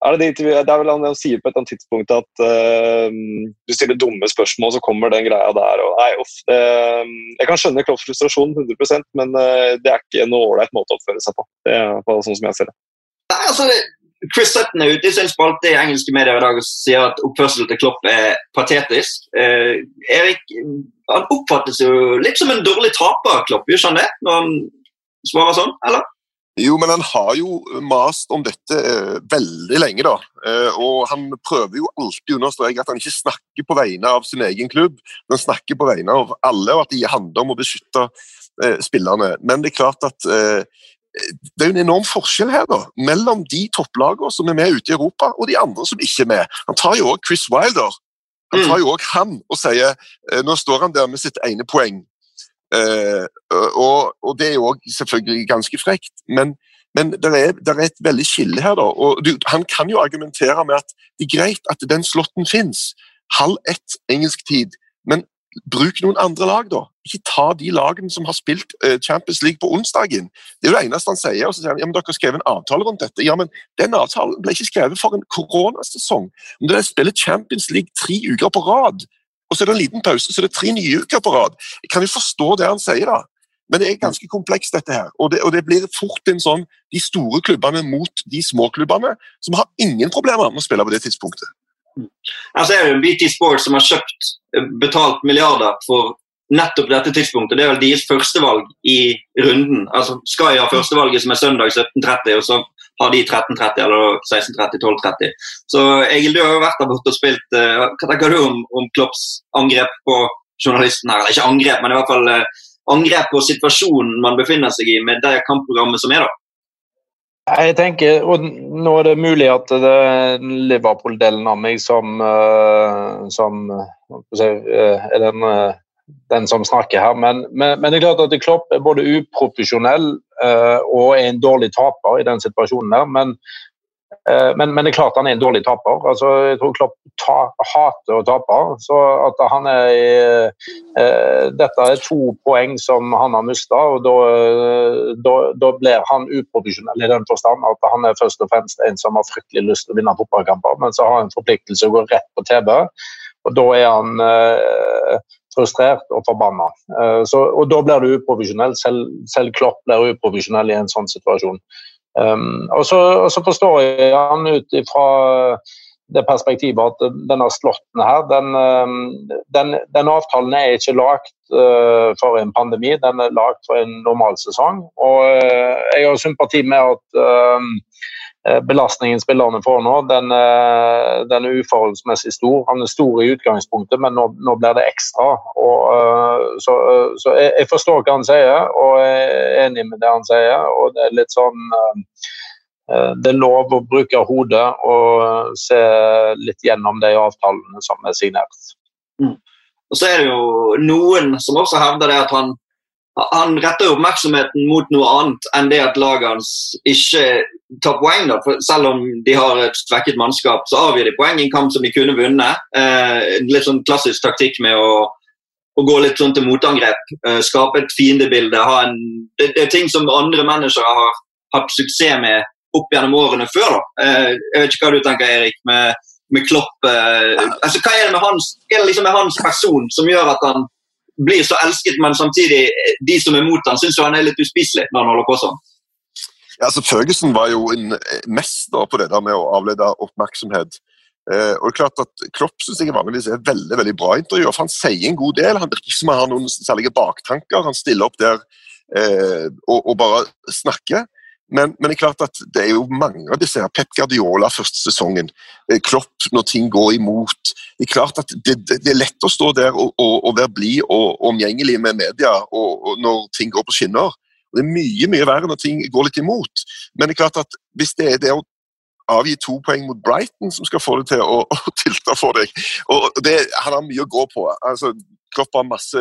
er det, det, det, er vel han sier på et annet tidspunkt at uh, du stiller dumme spørsmål, så kommer den greia der. Og, nei, off, jeg kan skjønne Klopps frustrasjon 100% men uh, det er ikke noe ålreit måte å oppføre seg på. Det er sånn som jeg ser det. Nei, altså, Chris Sutton er ute i sin spalte i engelske medier i dag og sier at oppførselen til Klopp er patetisk. Eh, Erik, han oppfattes jo litt som en dårlig taper, Klopp, gjør han det? Når han svarer sånn, eller? Jo, men han har jo mast om dette eh, veldig lenge, da. Eh, og han prøver jo alltid å understreke at han ikke snakker på vegne av sin egen klubb, men snakker på vegne av alle, og at det handler om å beskytte eh, spillerne. Men det er klart at eh, det er jo en enorm forskjell her da, mellom de topplagene som er med ute i Europa, og de andre som ikke er med. Han tar jo også Chris Wilder han tar jo også han og sier eh, Nå står han der med sitt ene poeng. Uh, og, og, det er jo òg selvfølgelig ganske frekt, men, men det er, er, et veldig skille her. da, og du, Han kan jo argumentere med at det er greit at den slåtten fins. Halv ett engelsk tid. Men Bruk noen andre lag, da. Ikke ta de lagene som har spilt uh, Champions League på onsdagen. Det er jo det eneste han sier. og så sier han, ja, men Dere har skrevet en avtale rundt dette. Ja, men Den avtalen ble ikke skrevet for en koronasesong. Om dere spiller Champions League tre uker på rad, og så er det en liten pause, så er det tre nye uker på rad. Jeg kan jo forstå det han sier, da. Men det er ganske komplekst, dette her. Og det, og det blir fort en sånn de store klubbene mot de små klubbene, som har ingen problemer med å spille på det tidspunktet. Altså er det jo BT Sports som har kjøpt, eh, betalt milliarder for nettopp dette tidspunktet. Det er vel deres førstevalg i runden. Altså Sky har førstevalget som er søndag 17.30, og så har de 13.30 eller 16.30, 12.30. Så Egil, du har jo vært der borte og spilt. Uh, hva tenker du om, om Klopps angrep på journalisten her? Eller ikke angrep, men i hvert fall uh, angrep på situasjonen man befinner seg i med det kampprogrammet som er da? Jeg tenker, og Nå er det mulig at det er Liverpool-delen av meg som, eh, som eh, er den, eh, den, som snakker her. Men, men, men, det er klart at Klopp er både uprofesjonell og er en dårlig taper i den situasjonen. der, Men uh, men, det er klart han er en dårlig taper. Altså, jeg tror Klopp ta, hater å tape. så at han er eh, Dette er to poeng som han har mista, og da, blir han uprofesjonell i den forstand at han er først og fremst en som har fryktelig lyst til å vinne fotballkamper, men så har han en forpliktelse å gå rett på TV. og Da er han frustrert og forbanna. Eh, og Da blir du uprofesjonell. Selv, selv Klopp blir uprofesjonell i en sånn situasjon. Um, og, så, og, så, forstår jeg han ut ifra det perspektivet at denne slåtten her, den, um, den, den, avtalen er ikke lagd uh, for en pandemi, den er lagd for en normal sesong. Og uh, jeg har sympati med at eh, belastningen spillerne får nå, den, eh, den, er uforholdsmessig stor. Han er stor i utgangspunktet, men nå, nå blir det ekstra. Og, så, så jeg, jeg, forstår hva han sier, og jeg er enig med det han sier. og det er litt sånn det er lov å bruke hodet og se litt gjennom de avtalene som er signert. Mm. Og så er det jo noen som også hevder det at han han retter oppmerksomheten mot noe annet enn det at laget hans ikke tar poeng. da, for Selv om de har et svekket mannskap, så avgir de poeng i en kamp som de kunne vunnet. Eh, litt sånn klassisk taktikk med å, å gå litt sånn til motangrep. Eh, skape et fiendebilde. Ha en, det, det, er ting som andre mennesker har hatt suksess med opp gjennom årene før. Eh, jeg vet ikke hva du tenker, Erik, med, med Klopp. Eh, altså, hva er det med hans, er det liksom med hans person som gjør at han blir så elsket, men samtidig eh, de som er mot han syns han er litt uspiselig når han holder på sånn. Ja, altså Ferguson var jo en eh, mester på det der med å avlede oppmerksomhet. Eh, og det er klart at Klopp synes jeg vanligvis er veldig veldig bra intervjuer, for han sier en god del. Han virker som han har noen særlige baktanker. Han stiller opp der eh, og, og, bare snakker. Men, men, det er klart at det er jo mange av disse her. Pep Guardiola første sesongen, eh, Klopp når ting går imot. Det er klart at det, det, er lett å stå der og, og, og være blid og omgjengelig med media og, når ting går på skinner. Det er mye mye verre når ting går litt imot. Men det er klart at hvis det er det å avgi to poeng mot Brighton som skal få det til å, å tilte for deg og det, Han har mye å gå på. altså Klopp har masse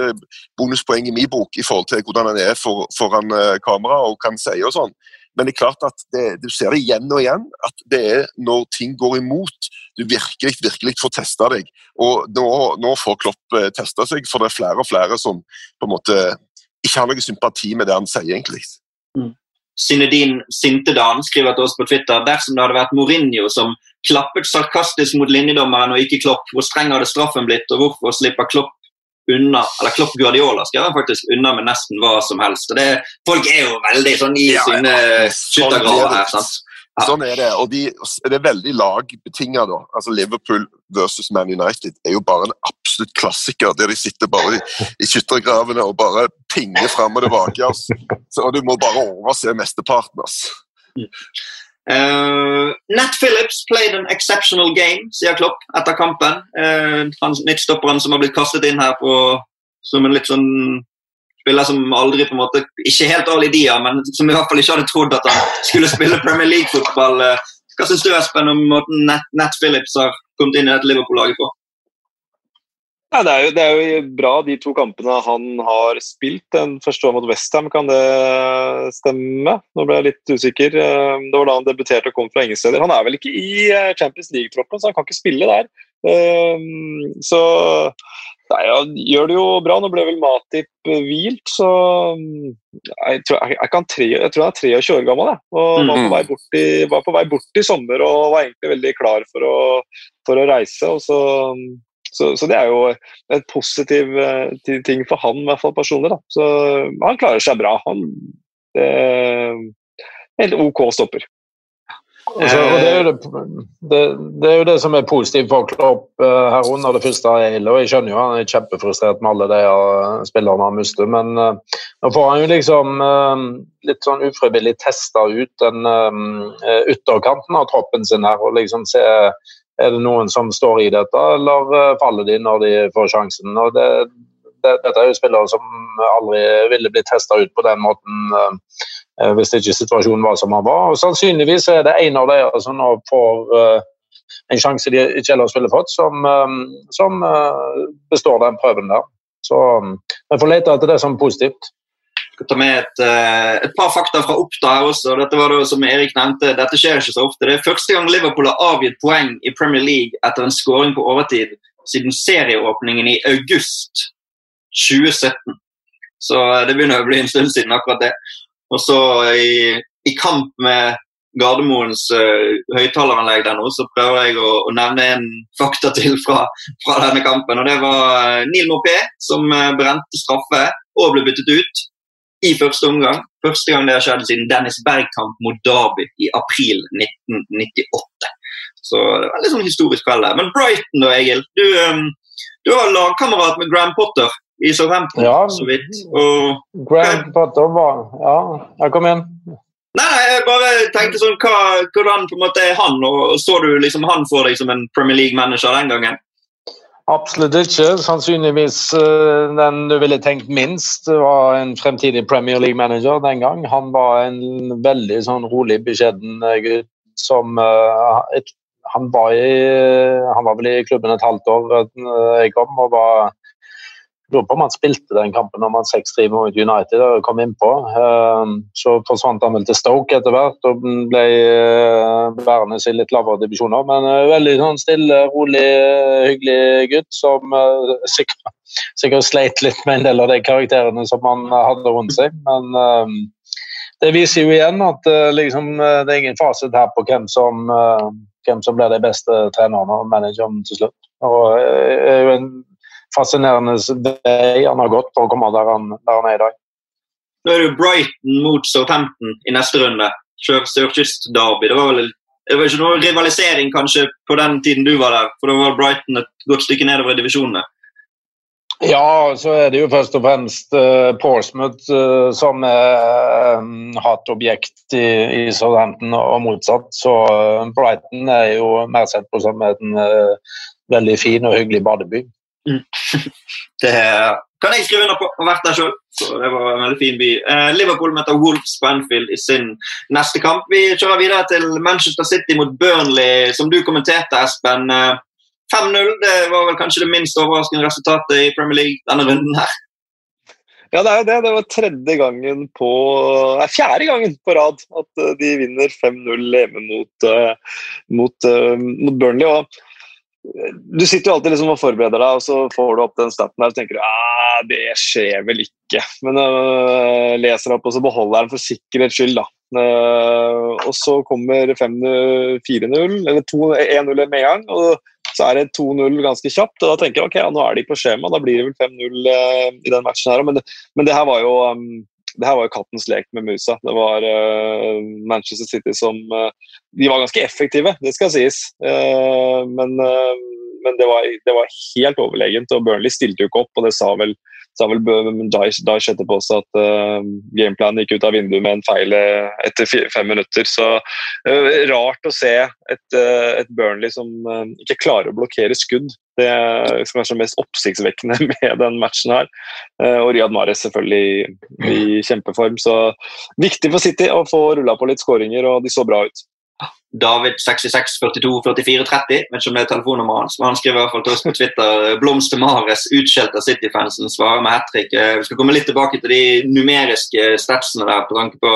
bonuspoeng i min bok i forhold til hvordan han er for, foran uh, kamera og kan si og sånn. Men det er klart at det, du ser det igjen og igjen, at det er når ting går imot du virkelig virkelig får testa deg. Og nå, nå får Klopp eh, testa seg, for det er flere og flere som på en måte ikke har noe sympati med det han sier, egentlig. Mm. Synedin Sintedan skriver til oss på Twitter dersom det hadde vært Mourinho som klappet sarkastisk mot linjedommeren og ikke Klopp, hvor streng hadde straffen blitt, og hvorfor slipper Klopp unna eller Klopp Guardiola skrev han faktisk unna med nesten hva som helst. Det, folk er jo veldig sånn i ja, sine skyttergraver her. sant? Ja. Sånn er det. og de, Det er veldig lagbetinga. Altså Liverpool versus Man United er jo bare en absolutt klassiker, der de sitter bare i, i skyttergravene og bare pinger fram og tilbake. Altså. Så Du må bare overse mesteparten. Altså. Uh, Nat Phillips played an exceptional game, sier Klopp etter kampen. Uh, midtstopperen som har blitt kastet inn her på, som en litt sånn spiller som aldri på en måte, Ikke helt all idea, men som i hvert fall ikke hadde trodd at han skulle spille Premier League-fotball. Uh, hva syns du Espen, om måten Nat, Nat Phillips har kommet inn i dette Liverpool-laget på? Ja, det, er jo, det, er jo, bra, de to kampene han har spilt. Den første var mot Westham, kan det stemme? Nå ble jeg litt usikker. Eh, det var da han debuterte og kom fra engelsksteder. Han er vel ikke i eh, Champions League-troppen, så han kan ikke spille der. Eh, så nei, han gjør det jo bra. Nå ble vel Matip hvilt, så jeg tror, jeg, jeg, tre, jeg tror, han er 23 år gammel. Jeg. og var på, vei bort i, var på vei bort i sommer og var egentlig veldig klar for å, for å reise. og så så, så, det er jo et positiv uh, ting for han, i hvert fall personlig. Da. Så han klarer seg bra. Han er helt OK stopper. Altså, det, er det, det, det, er jo det, som er positivt for Klopp uh, her under det første hele. og Jeg skjønner jo han er kjempefrustrert med alle de uh, spillerne han mister, men uh, nå får han jo liksom litt sånn ufrivillig testa ut den ytterkanten av troppen sin her. og liksom se er det noen som står i dette, eller eh, faller de når de får sjansen? Og det, det, dette er jo spillere som aldri ville blitt testa ut på den måten uh, hvis ikke situasjonen var som den var. Og Sannsynligvis er det en av dere som nå får en sjanse de ikke ellers ville fått, som, som består den prøven der. Så vi får lete etter det som positivt skal ta med et, uh, et, par fakta fra Oppda her også. Dette var det som Erik nevnte, dette skjer ikke så ofte. Det er første gang Liverpool har avgitt poeng i Premier League etter en skåring på overtid siden serieåpningen i august 2017. Så uh, det begynner å bli en stund siden akkurat det. Og så i, i kamp med Gardermoens uh, høyttaleranlegg der nå, så prøver jeg å, å, nevne en fakta til fra, fra denne kampen. og Det var Neil Mopé som brente straffe og ble byttet ut i første omgang. Første gang det har skjedd siden Dennis Bergkamp mot Derby i april 1998. Så det var en litt sånn historisk kveld der. Men Brighton da, Egil. Du, um, du har lagkamerat med Graham Potter i Southampton, ja, så vidt. Og, Graham Potter var Ja, jeg kom igjen. Nei, jeg bare tenkte sånn, hva, Hvordan på en måte er han? og Så du liksom han for deg som en Premier League-manager den gangen? Absolutt ikke. Sannsynligvis uh, den du ville tenkt minst, var en fremtidig Premier League-manager den gang. Han var en veldig sånn rolig, beskjeden gutt som uh, han, var i, han var vel i klubben et halvt år da jeg kom, og var lurer på om han spilte den kampen når man 6-3 mot United og kom innpå. Ehm, så forsvant han vel til Stoke etter hvert og ble eh, værende i litt lavere divisjoner. Men eh, veldig sånn stille, rolig, hyggelig gutt som eh, sikkert, sikkert sleit litt med en del av de karakterene som han hadde rundt seg. Men ehm, det viser jo igjen at liksom, det er ingen fasit her på hvem som, hvem som blir de beste trenerne og managerne til slutt. Og er jo en fascinerende vei han har gått for å komme der han, der han er i dag. Nå er det jo Brighton mot Southampton i neste runde. Sørkyst-derby. Det var vel det var ikke noe rivalisering kanskje på den tiden du var der, for da var Brighton et godt stykke nedover i divisjonene? Ja, så er det jo først og fremst uh, Portsmouth uh, som er um, hatobjekt i, i Southampton og motsatt. Så uh, Brighton er jo mer sett på som en veldig fin og hyggelig badeby. Mm. Det kan jeg skrive under på. Har vært der sjøl. Det var en veldig fin by. Eh, Liverpool møter Wolves på Anfield i sin neste kamp. Vi kjører videre til Manchester City mot Burnley, som du kommenterte, Espen. 5-0 eh, det var vel kanskje det minst overraskende resultatet i Premier League denne runden her. Ja, det er jo det. Det var tredje gangen på Nei, fjerde gangen på rad at eh, de vinner 5-0 hjemme mot, uh, mot, mot Burnley. og du sitter jo alltid liksom og forbereder deg, og så får du opp den staten der og tenker du, ah, det skjer vel ikke. Men uh, leser opp, og så beholder den for sikkerhets skyld. da. Uh, og så kommer 4-0, eller 1-0 med en gang. og så er det 2-0 ganske kjapt. og Da tenker jeg ok, ja, nå er de på skjema, da blir det vel 5-0 uh, eh, i den matchen. her, Men men det her var jo um, det her var jo kattens lek med musa. Det var uh, Manchester City som uh, De var ganske effektive, det skal sies. Uh, men, men det, var, det, var, helt overlegent. Og Burnley stilte jo ikke opp, og det sa vel sa vel Dyesh etterpå også at uh, gameplanen gikk ut av vinduet med en feil eh, etter fem minutter. Så uh, rart å se et, uh, et Burnley som ikke klarer å blokkere skudd. Det er kanskje mest oppsiktsvekkende med den matchen her. og Riyad Mahrez selvfølgelig i kjempeform. Så viktig for City å få rulla på litt skåringer, og de så bra ut. David 66 42 44 30. Vet ikke om det er telefonnummeret hans, men han skriver i hvert fall til oss på Twitter Blomster Mares utskjelt av City-fansen svarer med hat trick. Eh, vi skal komme litt tilbake til de numeriske statsene der på tanke på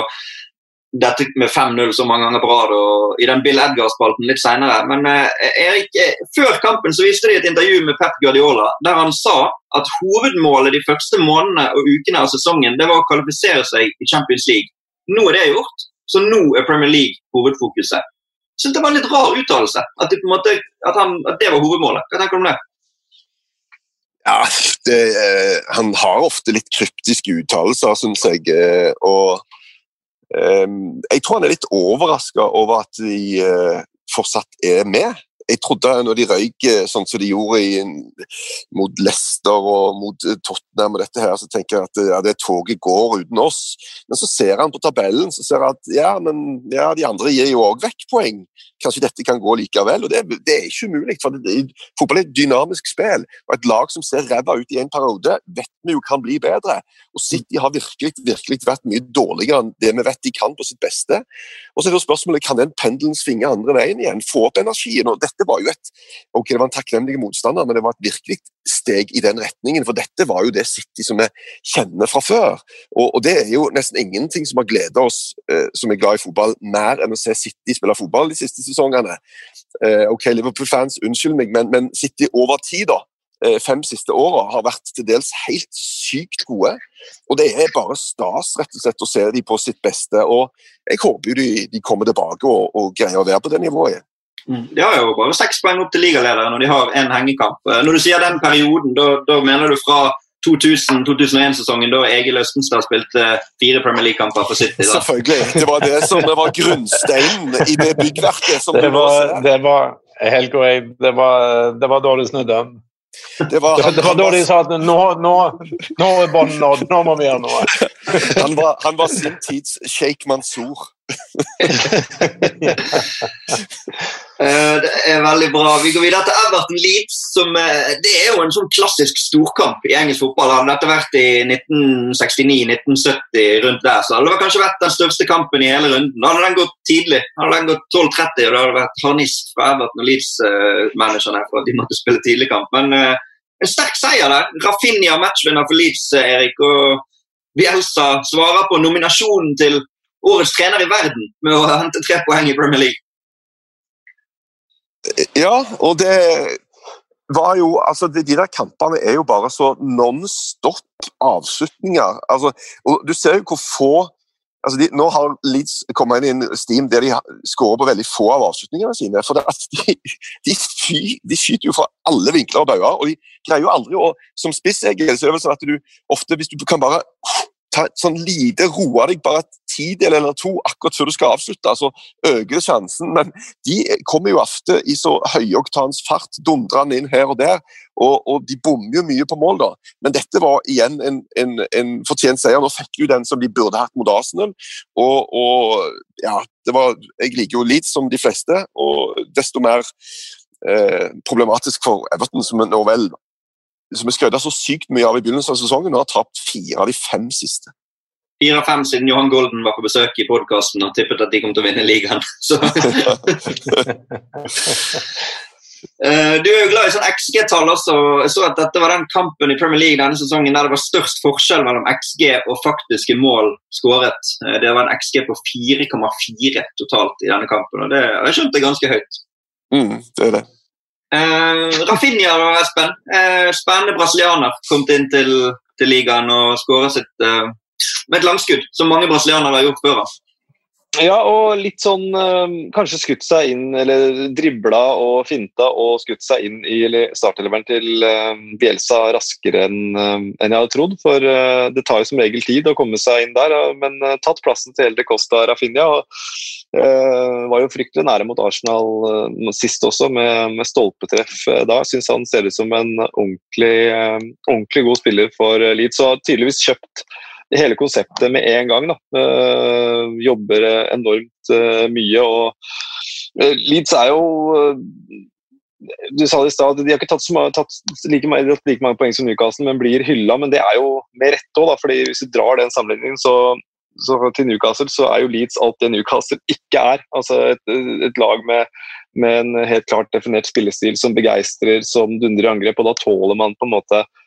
dette med 5-0 så mange ganger på rad og i den Bill Edgar-spalten litt seinere. Men eh, Erik, eh, før kampen så viste de et intervju med Pep Guardiola der han sa at hovedmålet de første månedene og ukene av sesongen det var å kvalifisere seg i Champions League. Nå er det gjort, så nå er Premier League hovedfokuset synes det var en litt rar uttalelse. At, de måte, at, at, det var hovedmålet. Hva tenker du om det? Ja, det, eh, Han har ofte litt kryptiske uttalelser, syns jeg. Eh, og eh, jeg tror han er litt overraska over at de eh, fortsatt er med jeg trodde når de røyk eh, sånn som de gjorde i, mot Leicester og mot eh, Tottenham, og dette her, så tenker jeg at ja, det toget går uten oss. Men så ser han på tabellen så ser han at ja, men ja, de andre gir jo òg vekk poeng. Kanskje dette kan gå likevel. og Det, det er ikke umulig. for det, Fotball er et dynamisk spill. og Et lag som ser ræva ut i en periode, vet vi jo kan bli bedre. Og City har virkelig, virkelig vært mye dårligere enn det vi vet de kan på sitt beste. Og så er det spørsmålet, Kan den pendelen svinge andre veien igjen? Få opp energien? og Dette var jo et ok, det var en takknemlig motstander, men det var et virkelig steg i den retningen. For dette var jo det City som vi kjenner fra før. Og, og det er jo nesten ingenting som har gleda oss eh, som er glad i fotball, mer enn å se City spille fotball de siste sesongene. Eh, ok, Liverpool-fans, unnskyld meg, men, men City over tid, da eh, fem siste åra har vært til dels helt sykt gode. Og det er bare stas rett og slett å se dem på sitt beste. og Jeg håper jo de, de kommer tilbake og, og, greier å være på det nivået. De har jo bare seks poeng opp til ligalederen når de har én hengekamp. Eh, når du sier den perioden, da mener du fra 2000-2001-sesongen da Egil Østenstad spilte fire Premier League-kamper for City. Da. Selvfølgelig. Det var det som var grunnsteinen i det byggverket. Som det, var, det var helt korrekt. Det var, det var da det snudde. Det var, han, det var da de sa at nå, nå, nå er båndet nådd, nå må vi gjøre noe. han, var, han var sin tids Sheikh Mansour. Eh, det er veldig bra. Vi går videre til Everton Leeds. Som, eh, det er jo en sånn klassisk storkamp i engelsk fotball. Hadde dette vært i 1969-1970, rundt der, så hadde det kanskje vært den største kampen i hele runden. Da hadde den gått tidlig. Da hadde den gått 12.30, og det hadde vært harnisk fra Everton og Leeds-managerne for at de måtte spille tidligkamp. Men uh, en sterk seier der. Rafinha matchvinner for Leeds, Erik. og Bielsa svarer på nominasjonen til årets trener i verden med å hente tre poeng i Premier League. Ja, og det var jo altså De, de der kampene er jo bare så non stop avslutninger. Altså, og Du ser jo hvor få altså de, Nå har Leeds kommet inn i en steam der de skårer på veldig få av avslutningene sine. for de, de, fy, de, skyter jo fra alle vinkler og bauger, og de greier jo aldri å Som spiss det sånn at du ofte, hvis du kan bare ta sånn lite, roe deg bare et tidel eller to akkurat før du skal avslutte, så øker det sjansen. Men de kommer jo ofte i så høyoktans fart dundrende inn her og der, og, og, de bommer jo mye på mål, da. Men dette var igjen en, en, en fortjent seier. Nå fikk jo den som de burde hatt mot Arsenal. Og, og ja, det var, jeg liker jo Leeds som de fleste, og desto mer eh, problematisk for Everton, som nå vel som vi skrøt så sykt mye av i begynnelsen av sesongen, og har tapt fire av de fem siste. Fire av fem siden Johan Golden var på besøk i podkasten og tippet at de kom til å vinne ligaen. Uh, du er jo glad i sånn XG-tall også. Jeg så at dette var den kampen i Premier League denne sesongen der det var størst forskjell mellom XG og faktiske mål skåret. Uh, det var en XG på 4,4 totalt i denne kampen, og det har jeg skjønt er ganske høyt. Mm, det er det. Uh, Rafinha Espen, Eh, spennende brasilianer, kom inn til, til ligaen og skåra sitt eh, med et langskudd, som mange brasilianere har gjort før. Ja, og litt sånn Kanskje skutt seg inn, eller dribla og finta og skutt seg inn i starteleveren til Bielsa raskere enn jeg hadde trodd. For det tar jo som regel tid å komme seg inn der, men tatt plassen til Elde Costa Rafinha. og var jo fryktelig nære mot Arsenal sist også, med, med stolpetreff da. Syns han ser ut som en ordentlig, ordentlig god spiller for Leeds. Og har tydeligvis kjøpt hele konseptet med en gang. da. jobber enormt mye. og Leeds er jo du sa det i stad, De har ikke tatt, så, tatt like, like, mange poeng som Newcastle, men blir hylla. Men det er jo med rette òg, fordi hvis du drar den sammenligningen, så så til Newcastle så er jo Leeds alt det Newcastle ikke er. Altså et, et lag med, med, en helt klart definert spillestil som begeistrer, som dundrer i angrep. og Da tåler man på en måte eh,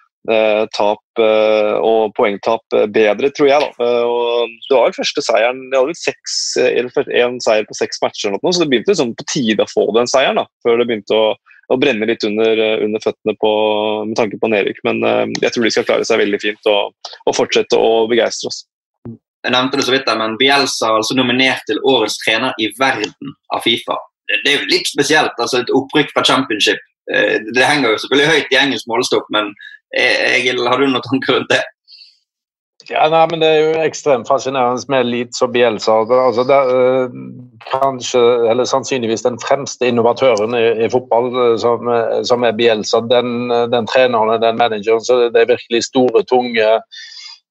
tap eh, og poengtap eh, bedre, tror jeg. da. Eh, og Det var vel første seieren Jeg hadde vel seks, en seier på seks matcher, eller noe, så det begynte liksom på tide å få den seieren. da, Før det begynte å, å brenne litt under, under føttene på, med tanke på nedrykk. Men eh, jeg tror de skal klare seg veldig fint og, og fortsette å begeistre oss jeg nevnte det så vidt, men Bielsa er altså nominert til årets trener i verden av Fifa. Det er jo litt spesielt. altså Et opprykk fra championship. Eh, det henger jo selvfølgelig høyt i engelsk målestokk, men eh, Egil, har du noen tanker rundt det? Ja, nei, men Det er jo ekstremt fascinerende med Leeds og Bielsa. Altså, det er, øh, kanskje, eller Sannsynligvis den fremste innovatøren i, i fotball, som, som, er Bielsa. Den, den treneren, den manageren. så Det er virkelig store, tunge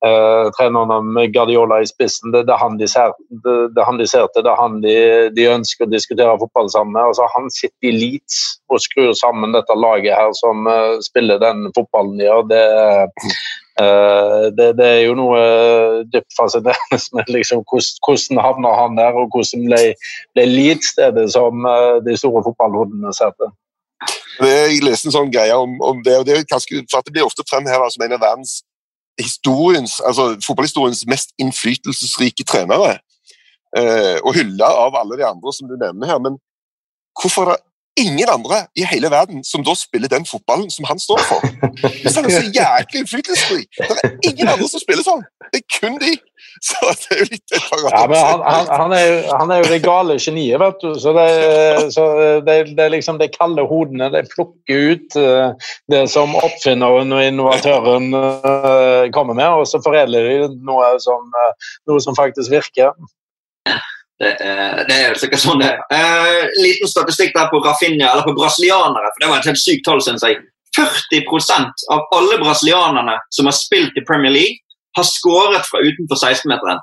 Uh, trenerne med Guardiola i spissen, det, det, han de ser, det, det han de ser til, det er han de, de, ønsker å diskutere fotball sammen med. Altså, han sitter i Leeds og skrur sammen dette laget her som uh, spiller den fotballen de gjør. Det, uh, det, er jo noe dypt fascinerende med liksom, hvordan, havner han der, og hvordan ble, ble Leeds stedet som de store fotballhodene ser til. Jeg leste en sånn greie om, om det, og det, det blir ofte fremheva som en av verdens historiens, altså fotballhistoriens mest innflytelsesrike trenere. Eh, og hylla av alle de andre som du nevner her. Men hvorfor er det ingen andre i hele verden som da spiller den fotballen som han står for. Hvis han er så jæklig innflytelsesrik! Det er ingen andre som spiller sånn! Det er kun de! Så det er jo litt et ja, men han, han, han, er jo, han, er jo, det gale geniet, vet du. Så det, så det, det er liksom de kalde hodene. De plukker ut uh, det som oppfinneren og innovatøren uh, kommer med, og så foredler de noe som, uh, noe som faktisk virker. Det, det, er sikkert sånn det er. Eh, liten statistikk der på Rafinha, eller på brasilianere. for Det var et helt sykt tall, syns jeg. 40% av alle brasilianerne som har spilt i Premier League, har skåret fra utenfor 16-meteren.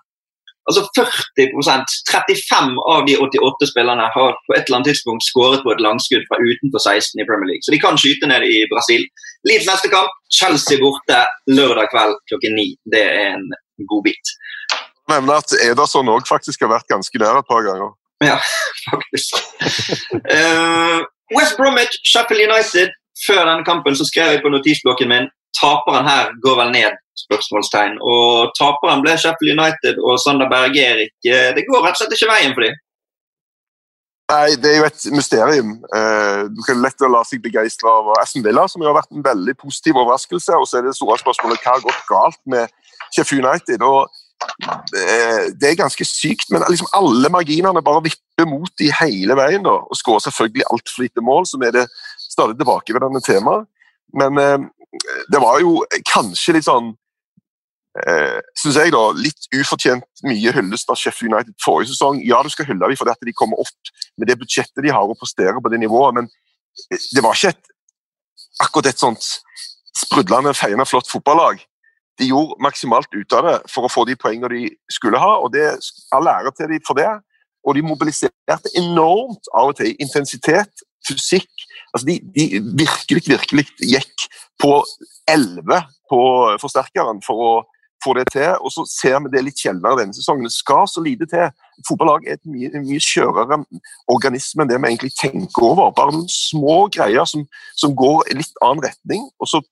Altså 40% 35 av de 88 spillerne har på et eller annet tidspunkt skåret på et langskudd fra utenfor 16 i Premier League. Så de kan skyte ned i Brasil. Leeds neste kamp, Chelsea borte lørdag kveld klokken ni. Det er en godbit. Nevne at Ederson òg faktisk har vært ganske nær et par ganger. Ja, faktisk. uh, West Bromwich, Sheffield United. Før denne kampen så skrev jeg på notisblokken min taperen her går vel ned? spørsmålstegn. Og taperen ble Sheffield United og Sander Berge Erik. Eh, det går rett og slett ikke veien for dem. Nei, Det er jo et mysterium. Eh, du kan lett la seg begeistre av Aston Villa, som har vært en veldig positiv overraskelse. Og så er det store spørsmålet hva har gått galt med Sheffield United. og eh, Det er ganske sykt, men liksom alle marginene bare vipper mot de hele veien. da, Og skårer selvfølgelig altfor lite mål, som er det stadig tilbake ved denne temaet. Men det var jo kanskje litt sånn eh, synes jeg da, Litt ufortjent mye hyllest av Sheffield United forrige sesong. Ja, du skal hylle dem fordi de kommer opp med det budsjettet de har og presterer på det nivået, men det var ikke et, akkurat et sånt sprudlende, feiende flott fotballag. De gjorde maksimalt ut av det for å få de poengene de skulle ha, og det all ære til dem for det. Og de mobiliserte enormt av og til. Intensitet, fysikk. altså De, de virkelig, virkelig gikk på 11 på forsterkeren for å få det til. Og så ser vi det litt sjeldnere denne sesongen. Det skal så lite til. Fotballag er et mye, mye skjørere organisme enn det vi egentlig tenker over. Bare noen små greier som, som går i litt annen retning, og så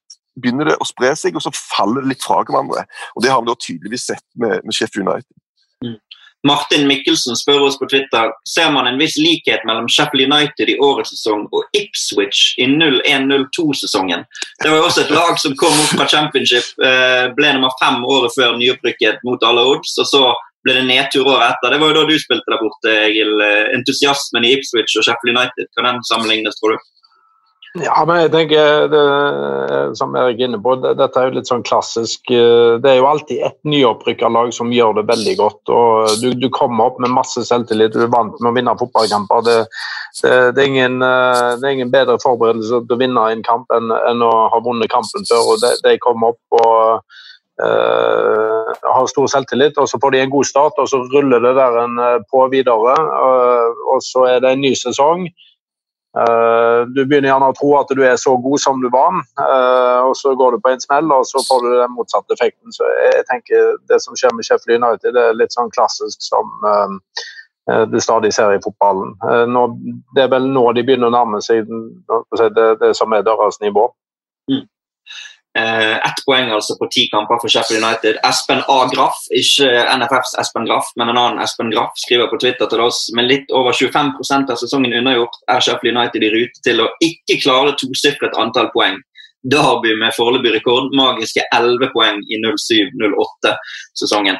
begynner det å spre seg, og så faller det litt fra hverandre. Og Det har vi da tydeligvis sett med, med Sheffield United. Mm. Martin Mikkelsen spør oss på Twitter ser man en viss likhet mellom Sheffield United i årets sesong og Ipswich i 01-02-sesongen. Det var jo også et lag som kom opp fra championship, eh, ble nummer fem året før nyopprykket mot alle odds. og så ble det nedtur året etter. Det var jo da du spilte der borte, Egil. Eh, entusiasmen i Ipswich og Sheffield United, kan den sammenlignes, tror du? Ja, men jeg tenker, det, som Erik er inne på, det, dette er jo litt sånn klassisk eh, Det er jo alltid et nyopprykka lag som gjør det veldig godt. og Du, du kommer opp med masse selvtillit, du er vant med å vinne fotballkamper. Det, det, det, er ingen, eh, er ingen, bedre forberedelse til å vinne en kamp enn, enn å ha vunnet kampen før. og De, kommer opp og uh, har stor selvtillit, og så får de en god start, og så ruller det der en på videre. Uh, og så er det en ny sesong. Uh, du begynner gjerne å tro at du er så god som du var, uh, og så går du på en smell, og så får du den motsatte effekten. Så jeg tenker Det som skjer med Sheffield United, det er litt sånn klassisk som uh, du stadig ser i fotballen. Nå, det er vel nå de begynner å nærme seg det, det som er deres nivå. Mm. Uh, ett poeng altså på ti kamper for Sheffield United. Espen A. Graff, ikke NFFs Espen Graff, men en annen Espen Graff, skriver på Twitter til oss med litt over 25% av sesongen unnagjort er Sheffield United i rute til å ikke klare tosifret antall poeng. Derby med foreløpig rekord, magiske 11 poeng i 07-08-sesongen.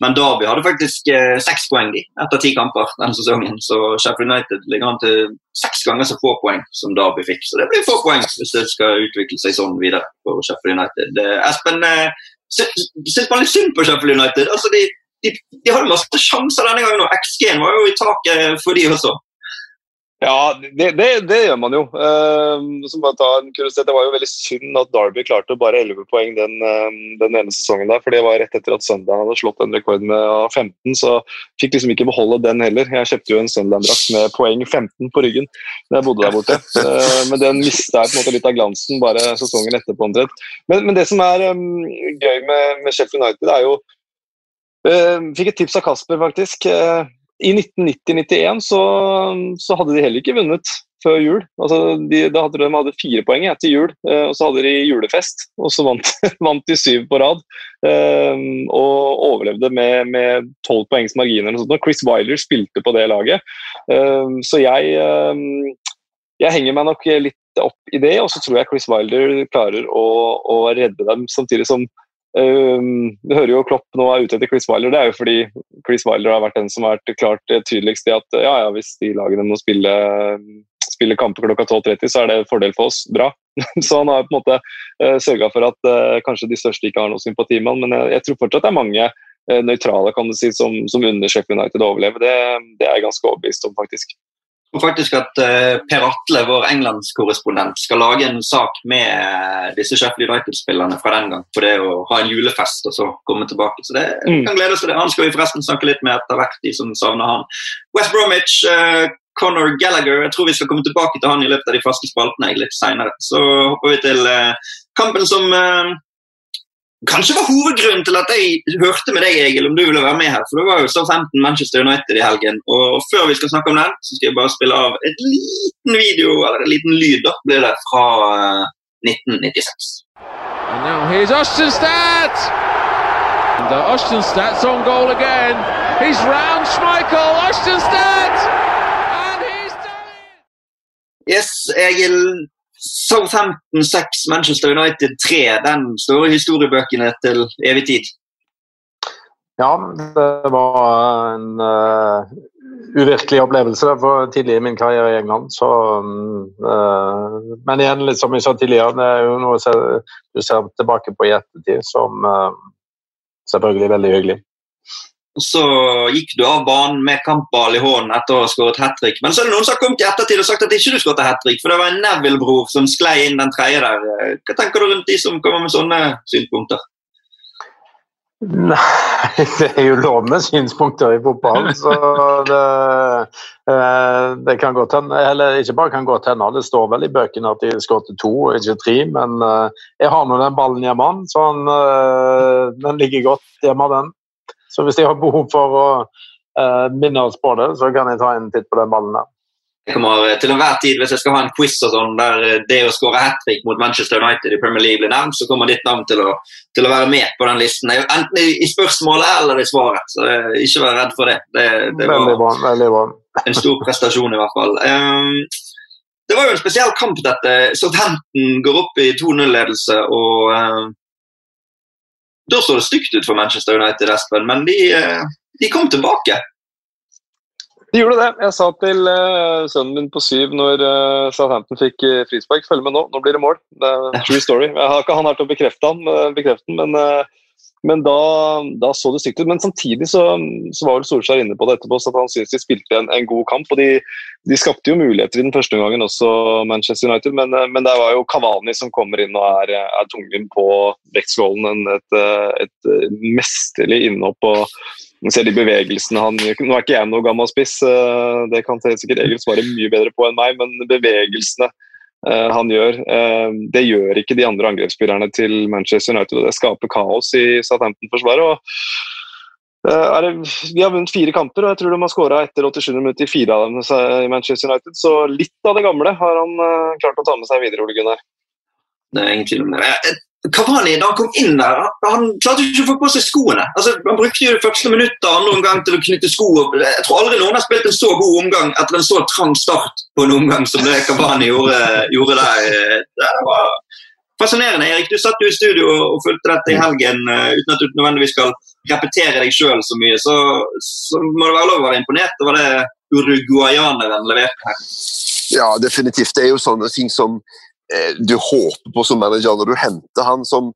Men Derby hadde faktisk eh, seks poeng de, etter ti kamper denne sesongen. Så Sheffield United ligger an til seks ganger så få poeng som Derby fikk. Så det blir få poeng hvis det skal utvikle seg sånn videre for Sheffield United. Espen, eh, syns man litt synd på Sheffield United? Altså, de, de, de hadde masse sjanser denne gangen, og XG-en var jo i taket for de også. Ja, det, det, det, gjør man jo. Uh, som bare ta en kuriositet, Det var jo veldig synd at Derby klarte bare 11 poeng den, uh, den, ene sesongen. der, for Det var rett etter at Sunderland hadde slått en rekord med 15. Så fikk liksom ikke beholde den heller. Jeg kjøpte jo en Sunderland-drakt med poeng 15 på ryggen da jeg bodde der borte. Uh, men den mista jeg på en måte litt av glansen bare sesongen etterpå. Men, men, det som er um, gøy med, med Sheffield United, er jo Fikk et tips av Kasper, faktisk. I 1990-91 så, så, hadde de heller ikke vunnet før jul. Altså de, da hadde de, de hadde fire poeng etter jul, eh, og så hadde de julefest. Og så vant, vant de syv på rad. Eh, og overlevde med tolv poengs marginer. Og Chris Wiler spilte på det laget. Eh, så jeg, jeg henger meg nok litt opp i det, og så tror jeg Chris Wilder klarer å, å redde dem, samtidig som Um, du hører jo Klopp nå er ute etter Chris Wilder. Det er jo fordi Chris Wilder har vært den som har vært klart tydeligst i at ja, ja, hvis de lagene må spille, spille kamper klokka 12.30, så er det en fordel for oss. Bra. så han har på en måte uh, sørga for at kanskje de største ikke har noe sympati med han, men jeg, tror fortsatt det er mange nøytrale kan du si, som, som under Sheffield United å overleve. Det, det er jeg ganske overbevist om, faktisk. Og faktisk at uh, Per Atle, vår englandskorrespondent, skal lage en sak med uh, disse Sheffield United-spillerne fra den gang. For det å ha en julefest og så komme tilbake. Så det mm. kan glede oss til det. Han skal vi forresten snakke litt med etter hvert, de som savner han. West Bromwich, uh, Conor Gallagher. Jeg tror vi skal komme tilbake til han i løpet av de faste spaltene litt senere. Så hopper vi til kampen som kanskje var hovedgrunnen til at jeg hørte med deg, Egil, om du ville være med her. For det var jo Southampton Manchester United i helgen. Og før vi skal snakke om den, så skal jeg bare spille av et liten video, eller en liten lyd, da, blir det, fra 1996. And now here's Ostenstad! And uh, Ostenstad's on goal again. He's round Schmeichel. Ostenstad! And he's done it! Yes, Egil. Southampton 6, Manchester United 3. Den store historiebøkene til evig tid. Ja, det var en uh, uvirkelig opplevelse for tidlig i min karriere i England. Så, uh, men igjen, litt som jeg sa tidligere, det er jo noe du ser tilbake på i ettertid som uh, selvfølgelig veldig hyggelig. Og Så gikk du av banen med kampball i hånden etter å ha skåret hat trick. Men så er det noen som har kommet i ettertid og sagt at ikke du skåret hat trick, for det var en Neville-bror som sklei inn den tredje der. Hva tenker du rundt de som kommer med sånne synspunkter? Nei, det er jo lov med synspunkter i fotball. Så det, eh, det kan godt hende Eller ikke bare kan godt hende, det står vel i bøkene at de skåret to ikke tre. Men eh, jeg har nå den ballen hjemme, så eh, den ligger godt hjemme, den. Så hvis jeg har behov for å uh, minne oss på det, så kan jeg ta en titt på den ballen der. Jeg kommer eh, til enhver tid, Hvis jeg skal ha en quiz og sånn, der eh, det å skåre hat trick mot Manchester United i Premier League blir nevnt, så kommer ditt navn til å, til å være med på den listen. Enten i spørsmålet eller i svaret. Så ikke vær redd for det. Det, det var veldig bra, veldig bra. en stor prestasjon, i hvert fall. Um, det var jo en spesiell kamp, dette. Southampton går opp i 2-0-ledelse. og um, da så det stygt ut for Manchester United, Espen, men de, eh, de kom tilbake. De gjorde det. Jeg sa til uh, sønnen min på syv når uh, Southampton fikk uh, frispark følg med nå, nå blir det mål. Det er true story. Jeg har ikke han her til å bekrefte, han, bekrefte men uh, men da, da, så det stygt ut. Men samtidig så, så var vel Solskjær inne på det etterpå, så at han syntes de spilte en, en, god kamp. og de, de, skapte jo muligheter i den første omgangen også, Manchester United. Men, men det var jo Kavani som kommer inn og er, er tungen på vektskålen. Et, et, et mesterlig innhopp. og ser de bevegelsene han gjør. Nå er ikke jeg noe gammel spiss, det kan sikkert Egil svare mye bedre på enn meg, men bevegelsene Eh, han gjør. Eh, det gjør ikke de andre angrepsspillerne til Manchester United, og det skaper kaos i Southampton-forsvaret. Eh, vi har vunnet fire kamper, og jeg tror de har skåra etter 87 minutter i fire av dem i Manchester United. Så litt av det gamle har han klart å ta med seg videre, Ole Gunnar. Det er ingen tvil om det. Kavani, da han kom inn der, han klarte ikke å få på seg skoene. Altså, han brukte jo det første minuttet andre omgang til å knytte sko. Jeg tror aldri noen har spilt en så god omgang etter en så trang start på en omgang som det Kavani gjorde, gjorde der. Det var fascinerende. Erik, du satt jo i studio og fulgte dette i helgen uh, uten at du nødvendigvis skal repetere deg sjøl så mye. Så, så, må det være lov å være imponert over det uruguayaneren leverte her. Ja, definitivt. Det er jo sånne ting som Eh, du håper på som manager når du henter han som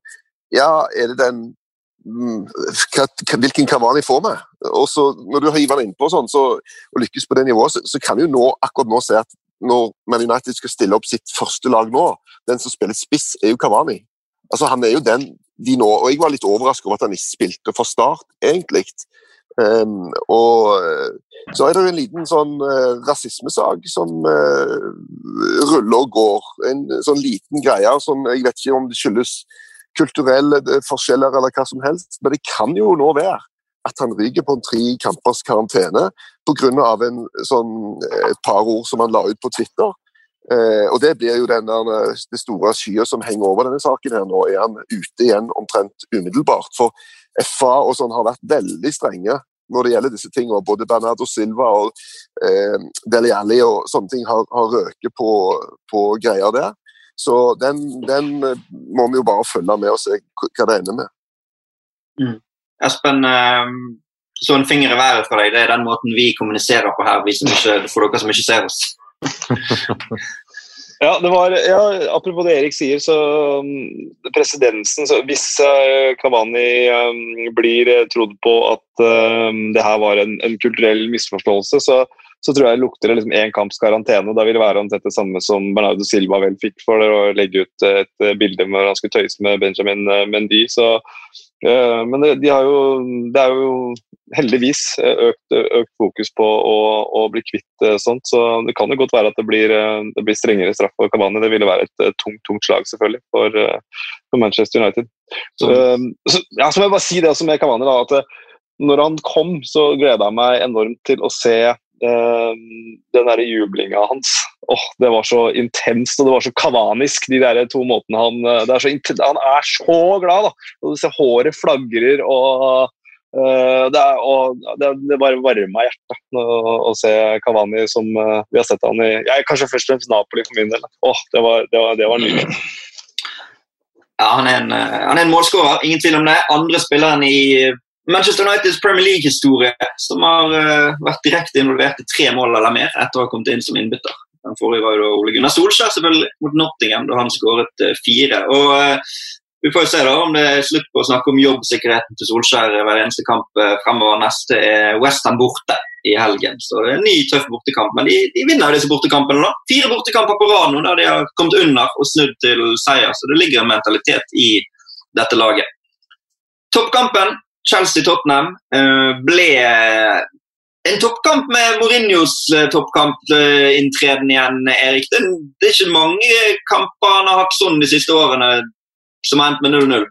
Ja, er det den mm, hvilken Kavani får vi? Og så Når du hiver han innpå sånn, så, og lykkes på det nivået, så, så kan du nå, akkurat nå se at når Man United skal stille opp sitt første lag nå, den som spiller spiss, er jo Kavani. Altså, han er jo den de nå, og Jeg var litt overrasket over at han ikke spilte fra start, egentlig. Um, og så er det en liten sånn uh, rasismesak som uh, ruller og går. En sånn liten greie som jeg vet ikke om det skyldes kulturelle eh, forskjeller eller hva som helst, men det kan jo nå være at han ryker på en tre kampers karantene pga. Sånn, et par ord som han la ut på Twitter. Uh, og Det blir jo den der, det store skyet som henger over denne saken. her Nå er han ute igjen omtrent umiddelbart. For FA og sånn har vært veldig strenge når det gjelder disse tingene. Både Bernardo Silva og eh, Deli Alli og sånne ting har, har røket på, på greier der. Så den, den, må vi jo bare følge med og se hva det ender med. Mm. Espen, eh, så en finger i været fra deg. Det er den måten vi kommuniserer på her, vi ikke, for dere som ikke ser oss. Ja, det var, ja, Apropos det Erik sier, så um, presedensen Hvis uh, Kavani um, blir uh, trodd på at um, det her var en, en kulturell misforståelse, så, så tror jeg lukter det liksom én kamps karantene. Da vil det være omtrent det samme som Bernardo Silva vel fikk for å legge ut et bilde hvor han skulle tøyse med Benjamin Mendy. Så, uh, men det, de jo, det, er jo heldigvis økt, økt fokus på å, å, bli kvitt sånt. Så det kan jo godt være at det blir, det blir strengere straff for Cavani. Det ville være et tungt, tungt slag selvfølgelig for, for Manchester United. Så, så, ja, så må jeg bare si det også med Cavani. da, at når han kom, så gleda jeg meg enormt til å se eh, den der jublinga hans. Oh, det var så intenst og det var så kavanisk, de der to måtene han eh, er Han er så glad! da, og Du ser håret flagrer, og, uh, det, er, og det, det, bare varma hjertet å, se Kavani som uh, vi har sett han i jeg, Kanskje først og fremst Napoli for min del. Oh, det var, det var, var nydelig. Ja, han er en, en målskårer, ingen tvil om det. Andre spilleren i Manchester Uniteds Premier League-historie, som har uh, vært direkte involvert i tre mål eller mer etter å ha kommet inn som innbytter. Den forrige var jo Ole Gunnar Solskjær selvfølgelig mot Nottingham, da han skåret uh, fire. Og uh, Vi får jo se da om det er slutt på å snakke om jobbsikkerheten til Solskjær hver eneste kamp fremover. Neste er Westham borte i helgen, så det er en ny tøff bortekamp. Men de, de vinner jo disse bortekampene. da. Fire bortekamper på rad nå der de har kommet under og snudd til seier, så det ligger en mentalitet i dette laget. Toppkampen Chelsea-Tottenham eh, ble en toppkamp med Mourinhos eh, toppkampinntreden igjen, Erik. Det, er ikke mange kamper han har hatt sånn de siste årene som har endt med 0-0.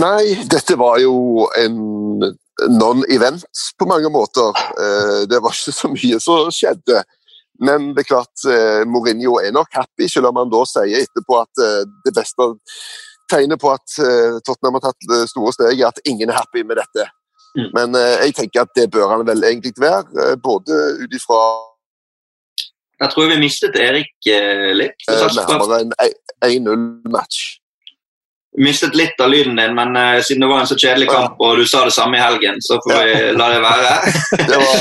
Nei, dette var jo en non-event på mange måter. Eh, det var ikke så mye som skjedde. Men det er klart, Mourinho er nok happy, selv om han da sier etterpå at det beste tegner på at uh, Tottenham har tatt store steg, at ingen er happy med dette. Mm. Men uh, jeg tenker at det bør han vel egentlig være, uh, både ut ifra Jeg tror vi mistet Erik litt. nærmere en 1-0-match mistet litt av lyden din, men uh, siden det var en så kjedelig kamp, og du sa det samme i helgen, så får vi la det være. det var...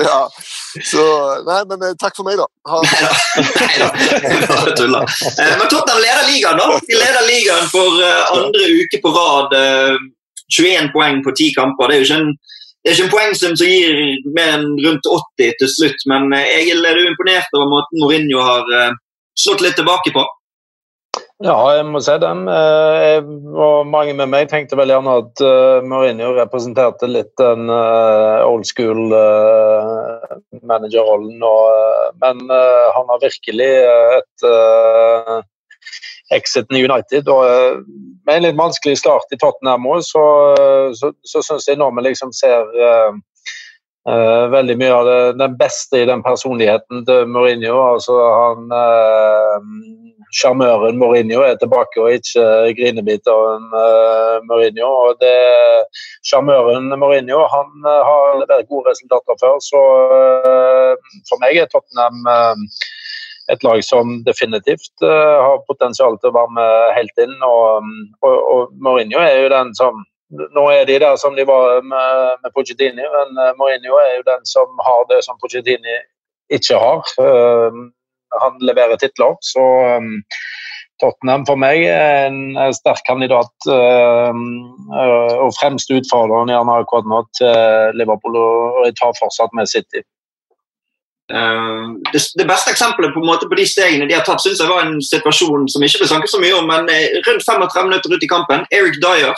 ja. Så Nei, men uh, takk for meg, da. Ha... Nei da, bare tulla. Uh, men Tottenham leder ligaen, da. De leder ligaen for andre uke på rad. 21 poeng på 10 kamper. Det er jo ikke en det er ikke en poengsum som gir mer enn rundt 80 til slutt, men Egil, er imponert over måten Mourinho har slått litt tilbake på? Ja, jeg må si dem. Eh, jeg, og mange med meg tenkte vel gjerne at uh, Mourinho representerte litt den uh, old school managerrollen. men han har virkelig et exit i United. og Med en litt vanskelig start i Tottenham òg, så, så, så syns jeg nå vi liksom ser Uh, veldig mye av det, den beste i den personligheten til Mourinho. altså han Sjarmøren uh, Mourinho er tilbake, og ikke grinebiteren uh, Mourinho. og det Sjarmøren Mourinho han har levert gode resultater før, så for meg er Tottenham et lag som definitivt har potensial til å være med helt inn. Og, og, og Mourinho er jo den som nå er de der som de var med, med Pochettini, men eh, Mourinho er jo den som har det som Pochettini ikke har. Uh, han leverer titler, så um, Tottenham for meg er en sterk kandidat og fremste utfordreren gjerne akkurat nå til Liverpool, og jeg tar fortsatt med City. Det, det, beste eksempelet på, på, de stegene de har tatt, synes jeg var en situasjon som ikke ble snakket så mye om, men rundt 35 minutter ut i kampen. Eric Dyer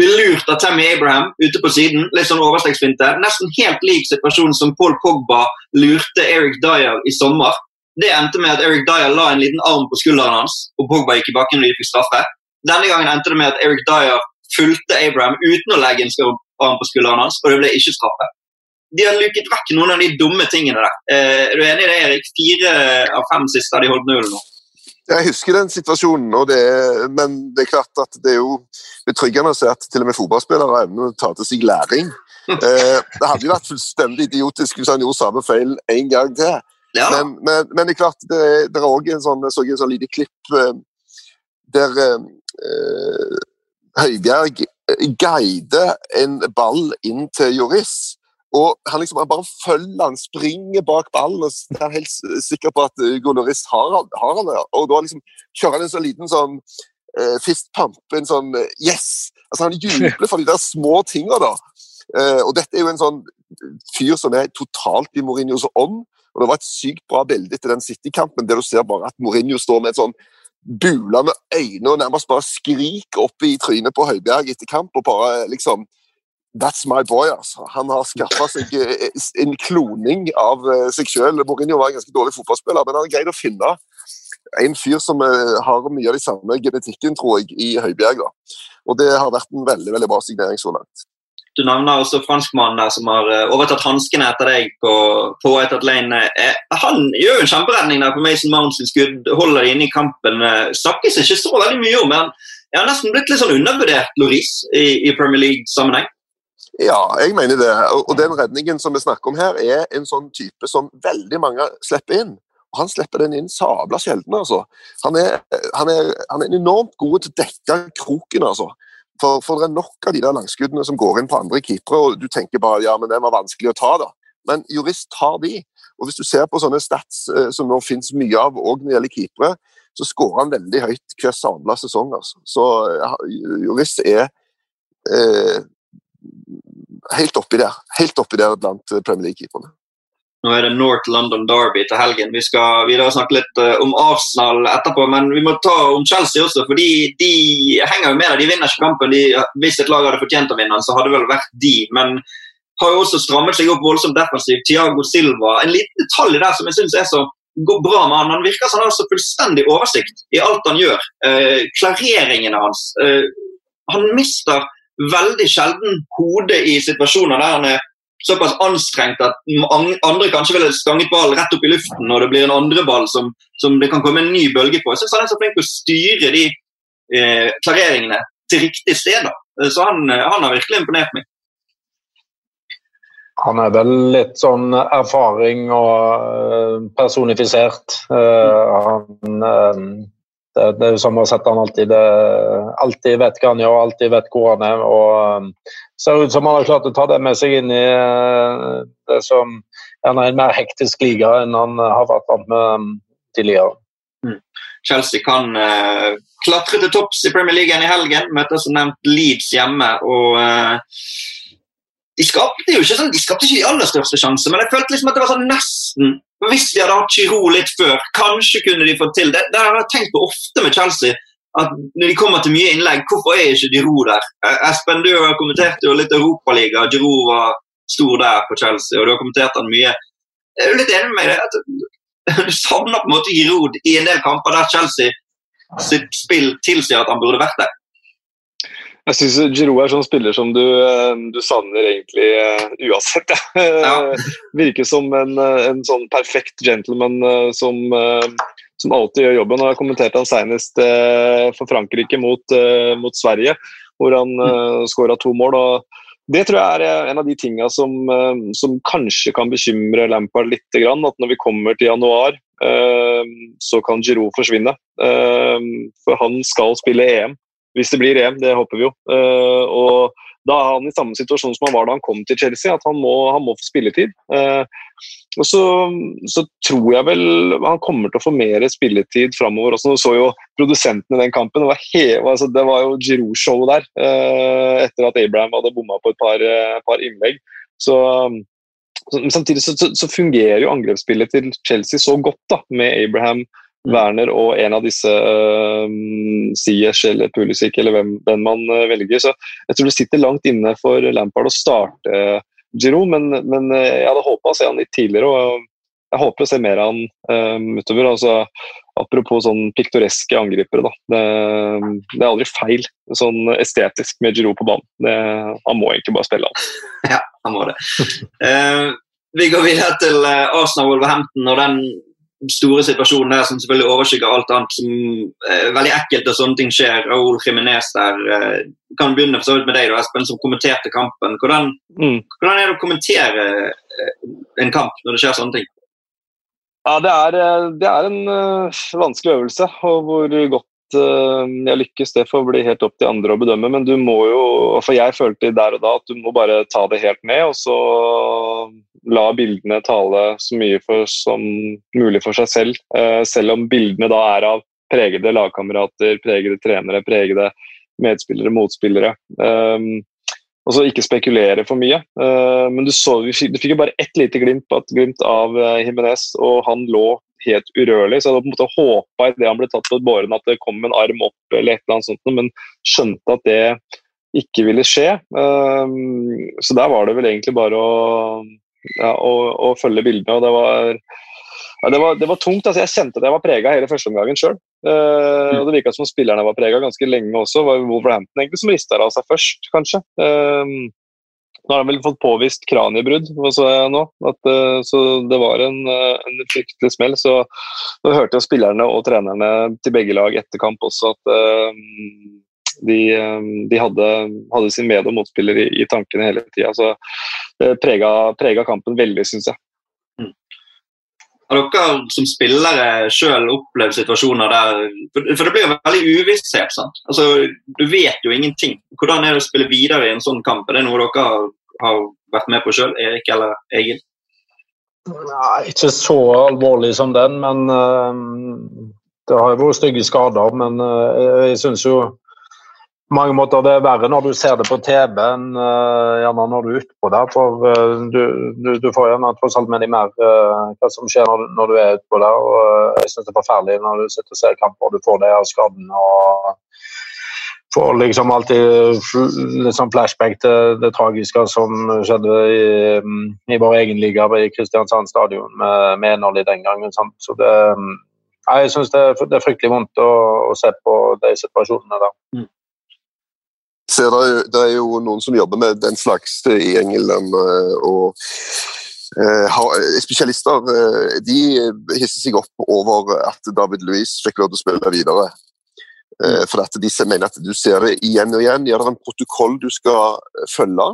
blir lurt av Tammy Abraham ute på siden. Litt sånn overstegsfinte. Nesten helt lik situasjonen som Paul Pogba lurte Eric Dyer i sommer. Det endte med at Eric Dyer la en liten arm på skulderen hans, og Pogba gikk i bakken og de fikk straffe. Denne gangen endte det med at Eric Dyer fulgte Abraham uten å legge en arm på skulderen hans, og det ble ikke straffe. De har luket vekk noen av de dumme tingene der. Eh, er du enig i det, Erik? Fire av fem siste har de holdt nullen nå. Jeg husker den situasjonen, det men det er klart at det er jo betryggende å se at til og med fotballspillere evner å ta til seg læring. Eh, det hadde jo vært fullstendig idiotisk hvis han gjorde samme feil en gang til. Ja. Men, men, men, det er klart, det det er også en sånn, jeg så en sånn lite klipp eh, der eh, Høibjerg guider en ball inn til Joris. Og han, liksom, han bare følger han, springer bak ballen og er helt sikker på at uh, Goloris har, har han der. Og da liksom kjører han en så liten sånn uh, fist pump, en sånn uh, Yes! Altså, han jubler for de der små tinga, da. Eh, og dette er jo en sånn fyr som er totalt i Mourinhos ånd. Og Det var et sykt bra bilde etter den City-kampen, der du ser bare at Mourinho står med et sånn bulende øyne og nærmest bare skriker opp i trynet på Høibjerg etter kamp og bare liksom That's my boy, altså. Han har skaffa seg eh, en kloning av eh, seg sjøl. Mourinho var en ganske dårlig fotballspiller, men han har greid å finne en fyr som eh, har mye av de samme genetikken, tror jeg, i Høibjerg. da. Og det har vært en veldig veldig bra signering så langt. Du nevner også franskmannen der som har overtatt hanskene etter deg på, på White Lane. Han gjør jo en kjemperedning der på Mason Mounts skudd, holder de inne i kampen. Snakkes ikke så veldig mye om, men jeg har nesten blitt litt sånn undervurdert Loris i, i Premier League-sammenheng. Ja, jeg mener det. Og den redningen som vi snakker om her, er en sånn type som veldig mange slipper inn. Han slipper den inn sabla sjelden, altså. Han er, han, er, han er, enormt god til å dekke kroken, altså. For, for, det er nok av de der langskuddene som går inn på andre keepere, og du tenker bare ja, men den var vanskelig å ta, da. Men jurist tar de. Og hvis du ser på sånne stats eh, som nå finnes mye av òg når det gjelder keepere, så skårer han veldig høyt hver samla sesong. Altså. Så jurist er eh, helt oppi der. Helt oppi der blant Premier League-keeperne. Nå er det North London Derby til helgen. Vi skal videre snakke litt uh, om Arsenal etterpå, men vi må ta om Chelsea også, for de henger jo med der. De vinner ikke kampen. De, hvis et lag hadde fortjent å vinne, så hadde det vel vært de. Men har jo også strammet seg opp voldsomt defensivt. Tiago Silva. En liten detalj der som jeg syns er så går bra med han. Han virker som han har så fullstendig oversikt i alt han gjør. Eh, klareringene hans. Eh, han mister veldig sjelden hodet i situasjoner der han er såpass anstrengt at andre kanskje ville stanget ballen rett opp i luften når det blir en andre ball som, som det kan komme en ny bølge på. Jeg syns han er så flink til å styre de eh, klareringene til riktig sted. Da. Så han, han, har virkelig imponert meg. Han er vel litt sånn erfaring og eh, personifisert. Uh, han uh, det, det, er jo som å sette han alltid alltid vet hva han gjør, alltid vet hvor han er. og um, Ser ut som han har klart å ta det med seg inn i uh, det som er en mer hektisk liga enn han har vært vant med um, tidligere. Mm. Chelsea kan uh, klatre til topps i Premier League i helgen. Møter som nevnt Leeds hjemme. og uh, de skapte jo ikke sånn, de skapte ikke de aller største sjanser, men jeg følte liksom at det var sånn nesten Hvis de hadde hatt Giroud litt før, kanskje kunne de fått til det. Det har jeg tenkt på ofte med Chelsea. at Når de kommer til mye innlegg, hvorfor er ikke Giroud der? Eh, Espen, du har kommentert jo litt Europaliga. Giroud var stor der på Chelsea, og du har kommentert han mye. Jeg er jo litt enig med at Du savner på en måte Giroud i en del kamper der Chelsea sitt spill tilsier at han burde vært der. Jeg syns Giroud er sånn spiller som du, eh, du savner egentlig uh, uansett. Ja. Virker som en, eh, en, sånn perfekt gentleman som, som, alltid gjør jobben. og Jeg kommenterte han senest for Frankrike mot, mot, Sverige, hvor han uh, skåra to mål. og det tror jeg er en av de tingene som, som kanskje kan bekymre Lampard litt. At når vi kommer til januar, så kan Giroud forsvinne. For han skal spille EM. Hvis det blir EM, det håper vi jo. Uh, og da er han i samme situasjon som han var da han kom til Chelsea, at han må, han må få spilletid. Uh, og så, så, tror jeg vel han kommer til å få mer spilletid framover. Også. Nå så jo produsentene i den kampen. Det var, he, altså, det var jo Giroud-show der, uh, etter at Abraham hadde bomma på et par, par innlegg. Så, men samtidig så, så, fungerer jo angrepsspillet til Chelsea så godt da, med Abraham. Werner og en av disse uh, Siers eller Pulisic eller hvem, hvem man uh, velger. Så jeg tror det sitter langt inne for Lampard å starte uh, Giroud, men, men uh, jeg hadde håpa å se han litt tidligere. og jeg håper å se mer av han um, utover. altså Apropos sånn piktoreske angripere. da, det, det, er aldri feil sånn estetisk med Giroud på banen. Det, han må egentlig bare spille han. ja, han må det. uh, vi går videre til Arsenal Wolverhampton. og den store situasjonen der som selvfølgelig overskygger alt annet som er eh, veldig ekkelt og sånne ting skjer. Raúl Jiminez der. Eh, kan begynne for så vidt med deg, da, Espen, som kommenterte kampen. Hvordan, mm. hvordan, er det å kommentere eh, en kamp når det skjer sånne ting? Ja, Det er, eh, det er en uh, vanskelig øvelse. og Hvor godt jeg lykkes, det får bli helt opp til andre å bedømme. Men du må jo For jeg følte der og da at du må bare ta det helt med, og så la bildene tale så mye for, som mulig for seg selv. Uh, selv om bildene da er av pregede lagkamerater, pregede trenere, pregede medspillere, motspillere. Um, og så ikke spekulere for mye. Uh, men du, så, du fikk jo bare ett lite glimt, glimt av Jimenez, og han lå helt urørlig. Så jeg hadde på en måte håpa idet han ble tatt på båren at det kom en arm opp, eller et eller annet sånt, men skjønte at det ikke ville skje. Um, så der var det vel egentlig bare å, ja, å, å følge bildene. og det var ja, det, var, det var tungt. altså Jeg kjente at jeg var prega hele førsteomgangen sjøl. Uh, og det virka som spillerne var prega ganske lenge også. Det var Wolverhampton egentlig som rista av seg først, kanskje. Uh, nå har han vel fått påvist kraniebrudd, så, at, uh, så det var en, uh, en fryktelig smell. Så nå hørte jo spillerne og trenerne til begge lag etter kamp også at uh, de, de hadde, hadde, sin med- og motspiller i, i tankene hele tida. Så det prega, prega kampen veldig, syns jeg. Har dere som spillere sjøl opplevd situasjoner der For det blir jo veldig uvisshet. sant? Altså, Du vet jo ingenting. Hvordan er det å spille videre i en sånn kamp? Er det noe dere har, vært med på sjøl, Erik eller Egil? Nei, ikke så alvorlig som den, men uh, det har jo vært stygge skader. Men uh, jeg syns jo mange måter det er verre når du ser det på TV enn uh, gjerne når du er utpå der. For uh, du, du, du, får gjerne tross alt med deg mer uh, hva som skjer når, når du er utpå der. og Jeg syns det er forferdelig når du sitter og ser kamper og du får de her skadene. og får liksom alltid sånn flashback til det tragiske som skjedde i, i vår egen liga i Kristiansand stadion med, med Enerly den gangen. Sant? Så det, jeg syns det, det, er fryktelig vondt å, å, se på de situasjonene der. Mm ser det, det, er jo noen som jobber med den slags i England. Eh, og uh, Spesialister de hisser seg opp over at David Louis fikk lov til å spille videre. Uh, for at de mener at du ser det igjen og igjen. Ja, det er en protokoll du skal følge.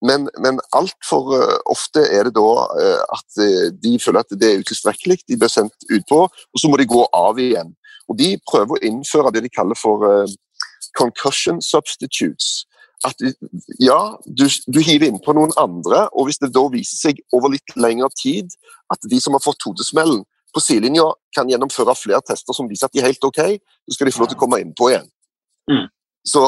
Men, men altfor ofte er det da at de føler at det er utilstrekkelig. De blir sendt utpå, og så må de gå av igjen. Og De prøver å innføre det de kaller for concussion substitutes. At ja, du, du hiver innpå noen andre, og hvis det da viser seg over litt lengre tid at de som har fått hodesmellen på sidelinja, kan gjennomføre flere tester som viser at de er helt OK, så skal de få lov til å komme innpå igjen. Mm. Så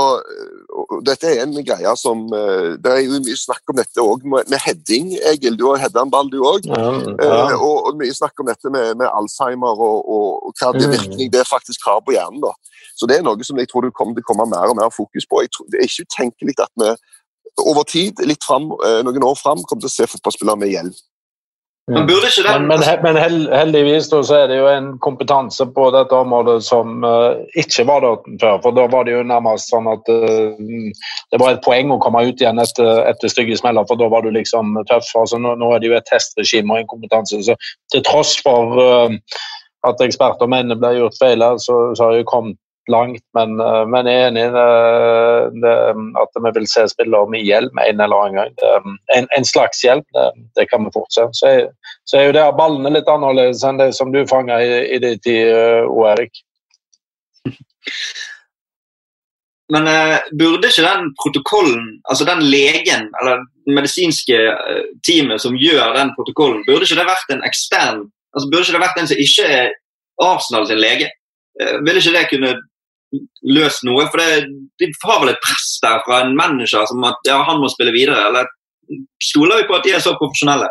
dette er en greie som eh, Det er jo mye snakk om dette òg med, med, heading. Egil, du har hedda en ball, du òg. Ja, ja. eh, og, og, mye snakk om dette med, med Alzheimer og, og, og hva det mm. virkning det faktisk har på hjernen. da. Så det er noe som jeg tror det kommer til å komme mer og mer fokus på. Tror, det er ikke utenkelig at vi over tid, litt frem, eh, noen år fram, kommer til å se fotballspillere med hjelm. Men, men, men, men, heldigvis så er det jo en kompetanse på dette området som uh, ikke var der før. For da var det jo nærmest sånn at uh, det var et poeng å komme ut igjen etter, etter stygge smeller, for da var du liksom tøff. Altså, nå, nå, er det jo et testregime og en kompetanse. Så til tross for uh, at eksperter mener det ble gjort feil, så, så har det kommet langt, men, eh, men jeg er enig i at vi vil se spillere med hjelm en eller annen gang. En, en, slags hjelm, det, det, kan vi fortsette. Så, så er jo det ballene litt annerledes enn det som du fanga i, i din tid, eh, O. Erik. Men eh, burde ikke den protokollen, altså den legen eller det medisinske uh, teamet som gjør den protokollen, burde ikke det vært en ekstern altså Burde ikke det vært en som ikke er Arsenal sin lege? Uh, vil ikke det kunne løst noe? For det, de har vel et press der fra en manager som at ja, han må spille videre? Eller stoler vi på at de er så profesjonelle?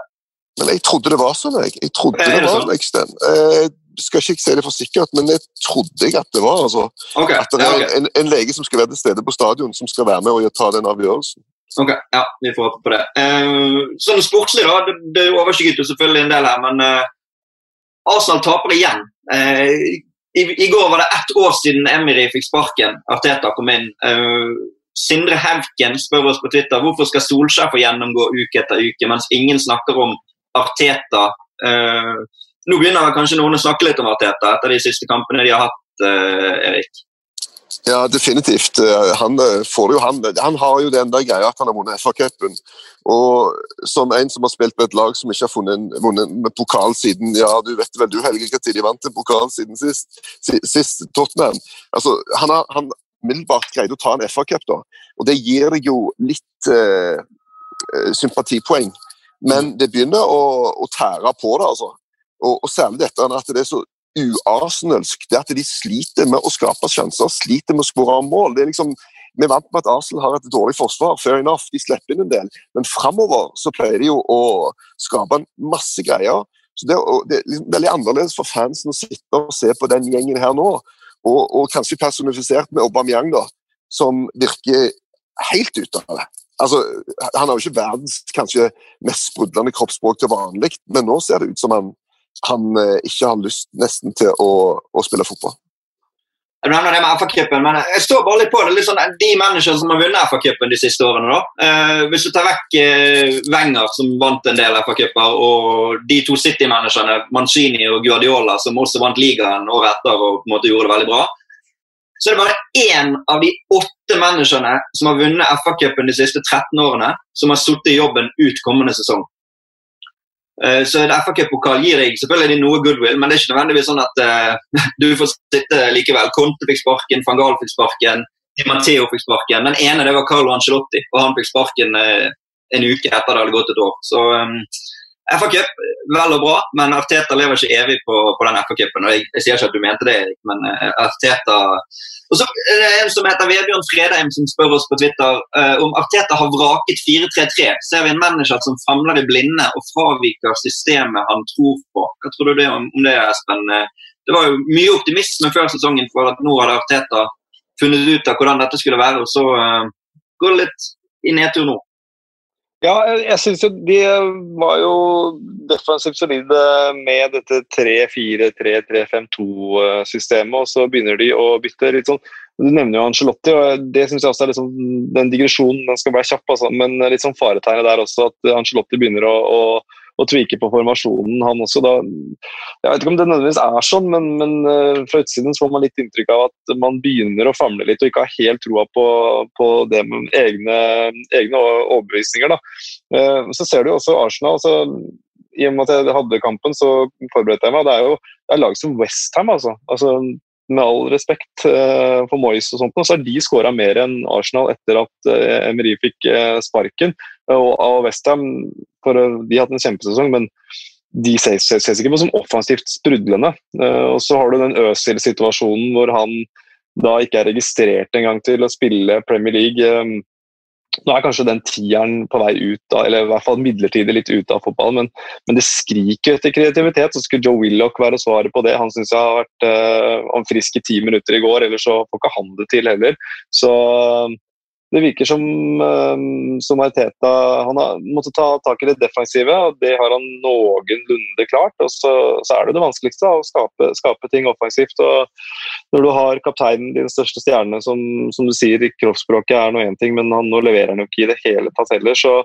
Men jeg trodde det var sånn. Jeg, jeg trodde det, det var sånn? Eksten. Eh, skal ikke si det for sikkert, men jeg trodde jeg at det var. Altså. Okay. At det er ja, okay. en, en, lege som skal være til stede på stadion, som skal være med og ta den avgjørelsen. Ok, ja, Vi får håpe på det. Eh, sånn Sportslig, da. Det, det overskygget jo selvfølgelig en del her, men eh, Arsenal taper igjen. Eh, i, I, går var det ett år siden Emry fikk sparken. Arteta kom inn. Uh, Sindre Hevken spør oss på Twitter hvorfor skal Solskjær få gjennomgå uke etter uke, mens ingen snakker om Arteta. Uh, nå begynner kanskje noen å snakke litt om Arteta etter de siste kampene de har hatt, uh, Erik. Ja, definitivt. Eh, han, eh, får jo, han, han har jo den der greia at han har vunnet FA-cupen. Og som en som har spilt på et lag som ikke har funnet, vunnet med pokal siden ja, du vet vel du Helge, når de vant en pokal siden sist? Sist Tottenham. Altså, han har han umiddelbart greid å ta en FA-cup, da. Og det gir deg jo litt eh, eh sympatipoeng. Men det begynner å, å tære på det, altså. Og, og særlig dette at det er så uarsenalsk. Det at de sliter med å skape sjanser, sliter med å skåre mål. Det er liksom Vi er vant med at Arsenal har et dårlig forsvar, fair enough, de slipper inn en del. Men framover så pleier de jo å skape masse greier. Så Det, det er liksom veldig annerledes for fansen å sitte og se på den gjengen her nå. Og, og kanskje personifisert med Aubameyang, da, som virker helt ute av det. Altså, han har jo ikke verdens kanskje mest sprudlende kroppsspråk til vanlig, men nå ser det ut som han, han eh, ikke har lyst nesten til å, å spille fotball. Jeg nevner det med FA-cupen, men jeg står bare litt på det. Litt sånn, de managerne som har vunnet FA-cupen de siste årene. da. Eh, hvis du tar vekk eh, Wenger, som vant en del FA-cuper, og de to City-managerne, Mancini og Guardiola, som også vant ligaen året etter og på en måte gjorde det veldig bra, så er det bare én av de åtte managerne som har vunnet FA-cupen de siste 13 årene, som har sittet i jobben ut kommende sesong. Eh, så en FA-cuppokal gir deg selvfølgelig noe goodwill, men det er ikke nødvendigvis sånn at uh, du får sitte likevel. Conte fikk sparken, van Gahl fikk sparken, Di Matteo fikk sparken. Den ene det var Carlo Ancelotti, og han fikk sparken uh, en uke etter det hadde gått et år. Så um, FA-cup, vel og bra, men Arteta lever ikke evig på, på den FA-cupen. Jeg, jeg, sier ikke at du mente det, Erik, men uh, Arteta og så er det En som heter Vebjørn Fredheim som spør oss på Twitter uh, om Arteta har vraket 4-3-3. Ser vi en manager som famler i blinde og fraviker systemet han tror på. Hva tror du det om, om det, Espen? Det var jo mye optimisme før sesongen for at nå hadde Arteta funnet ut av hvordan dette skulle være, og så uh, går det litt i nedtur nå. Ja, jeg syns jo de var jo defensivt solide med dette 3-4-3-3-5-2-systemet, og så begynner de å bytte litt sånn. Du nevner jo Angelotti, og det syns jeg også er liksom, den digresjonen den skal være kjapp, altså, men litt sånn faretegnet der også at Angelotti begynner å, å og tvike på formasjonen, han også. Da, jeg vet ikke om det nødvendigvis er sånn, men, men uh, fra utsiden så får man litt inntrykk av at man begynner å famle litt og ikke har helt troa på, på, det med egne, egne overbevisninger. Da. Uh, så ser du også Arsenal. Så, I og med at jeg hadde kampen, så forberedte jeg meg. Det er jo det er lag som Westham, altså. altså med all respekt uh, for Moyes og sånt, så har de skåra mer enn Arsenal etter at uh, Emery fikk uh, sparken. Og, og Westham for de har hatt en kjempesesong, men de ses, ses, ikke på som offensivt sprudlende. Uh, og så har du den Øzil-situasjonen hvor han da ikke er registrert engang til å spille Premier League. Um, nå er kanskje den tieren på vei ut av, eller i hvert fall midlertidig litt ut av fotballen, men, men det skriker etter kreativitet. Så skulle Joe Willoch være svaret på det. Han syns jeg har vært uh, frisk i ti minutter i går, ellers så får ikke han det til heller. Så det virker som, um, som Arteta han har måttet ta tak i det defensive, og det har han noenlunde klart. og så, så, er det det vanskeligste, å skape, skape, ting offensivt. og Når du har kapteinen, din største stjerne, som, som du sier, kroppsspråket er noe én ting, men han nå leverer han jo ikke i det hele tatt heller. så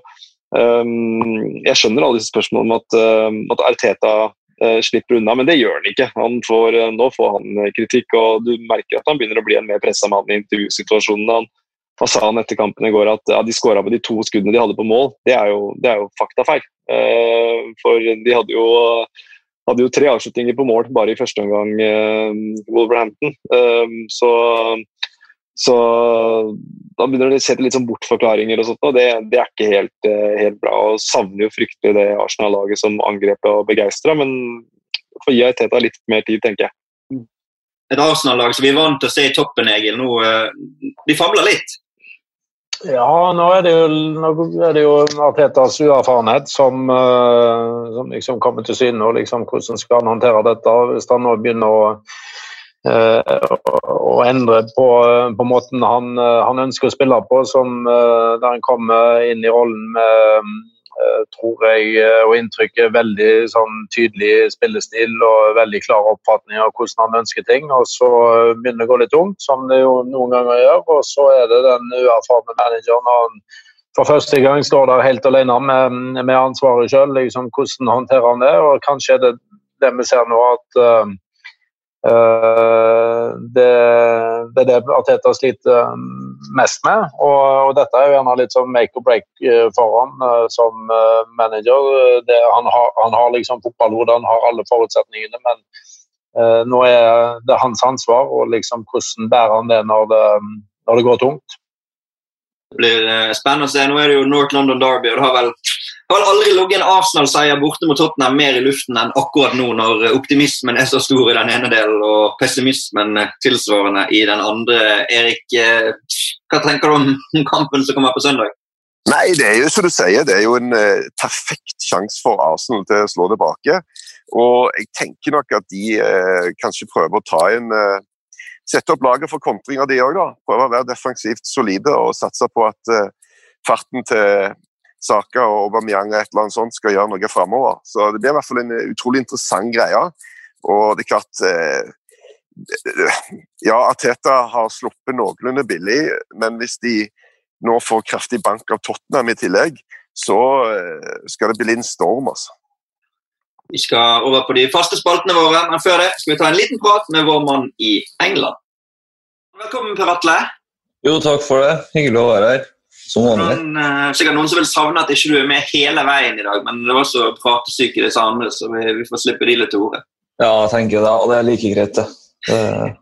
um, Jeg skjønner alle disse spørsmålene om at, um, at Arteta uh, slipper unna, men det gjør han ikke. Han får, uh, nå får han kritikk, og du merker at han begynner å bli en mer pressa mann i intervjusituasjonen. Han hva sa han etter kampen i går? At ja, de skåra på de to skuddene de hadde på mål. Det er jo, det er jo faktafeil. Eh, for de hadde jo, hadde jo, tre avslutninger på mål bare i første omgang, eh, Wolverhampton. Eh, så, så, da begynner de å se til litt sånn bortforklaringer og sånt, og det, det er ikke helt, helt, bra. og Savner jo fryktelig det Arsenal-laget som angrep og begeistra, men får gi Teta litt mer tid, tenker jeg. Et Arsenal-lag som vi er vant til å se i toppen, Egil, nå de famler litt. Ja, nå er det jo, er det jo Artetas uerfarenhet som, uh, som liksom kommer til syne. og liksom Hvordan skal han håndtere dette hvis han nå begynner å, uh, å endre på, på måten han, uh, han, ønsker å spille på, som, der han kommer inn i rollen med Eh, tror jeg, eh, og inntrykket veldig sånn, tydelig spillestil og veldig klar oppfatning av hvordan han ønsker ting. Og så begynner det å gå litt tungt, som det jo noen ganger gjør. Og så er det den uerfarne manageren. han for første gang står der helt alene med, med ansvaret sjøl. Liksom, hvordan håndterer han det? Og kanskje er det det vi ser nå, at uh, Eh, det, det, er det Arteta sliter mest med. Og, og, dette er jo gjerne litt sånn make or break eh, for ham eh, som manager. Det, han, har, han, har, liksom fotballhodet, han har alle forutsetningene, men eh, nå er det hans ansvar. Og liksom hvordan bærer han det når det, når det går tungt. Det blir spennende å se. Nå er det jo North London Derby, og det har vel har aldri ligget en Arsenal-seier borte mot Tottenham mer i luften enn akkurat nå, når optimismen er så stor i den ene delen og pessimismen tilsvarende i den andre. Erik, eh, hva tenker du om kampen som kommer på søndag? Nei, det er jo som du sier, det er jo en uh, perfekt sjanse for Arsenal til å slå tilbake. Og jeg tenker nok at de uh, kanskje prøver å ta inn uh, Sette opp laget for kontringer, de òg. Prøve å være defensivt solide og satse på at farten til Saka og Aubameyang og et eller annet sånt skal gjøre noe framover. Så det blir i hvert fall en utrolig interessant greie. Og det er klart Ja, Ateta har sluppet noenlunde billig, men hvis de nå får kraftig bank av Tottenham i tillegg, så eh, skal det bli en storm. altså. Vi skal over på de faste spaltene våre, men før det skal vi ta en liten prat med vår mann i England. Velkommen, Per Atle. Jo, takk for det. Hyggelig å være her. Som vanlig. Men, uh, sikkert noen som vil savne at ikke du er med hele veien i dag, men det var så pratesyke disse andre, så vi, vi, får slippe de litt til ordet. Ja, jeg tenker det, og det er like greit, det. det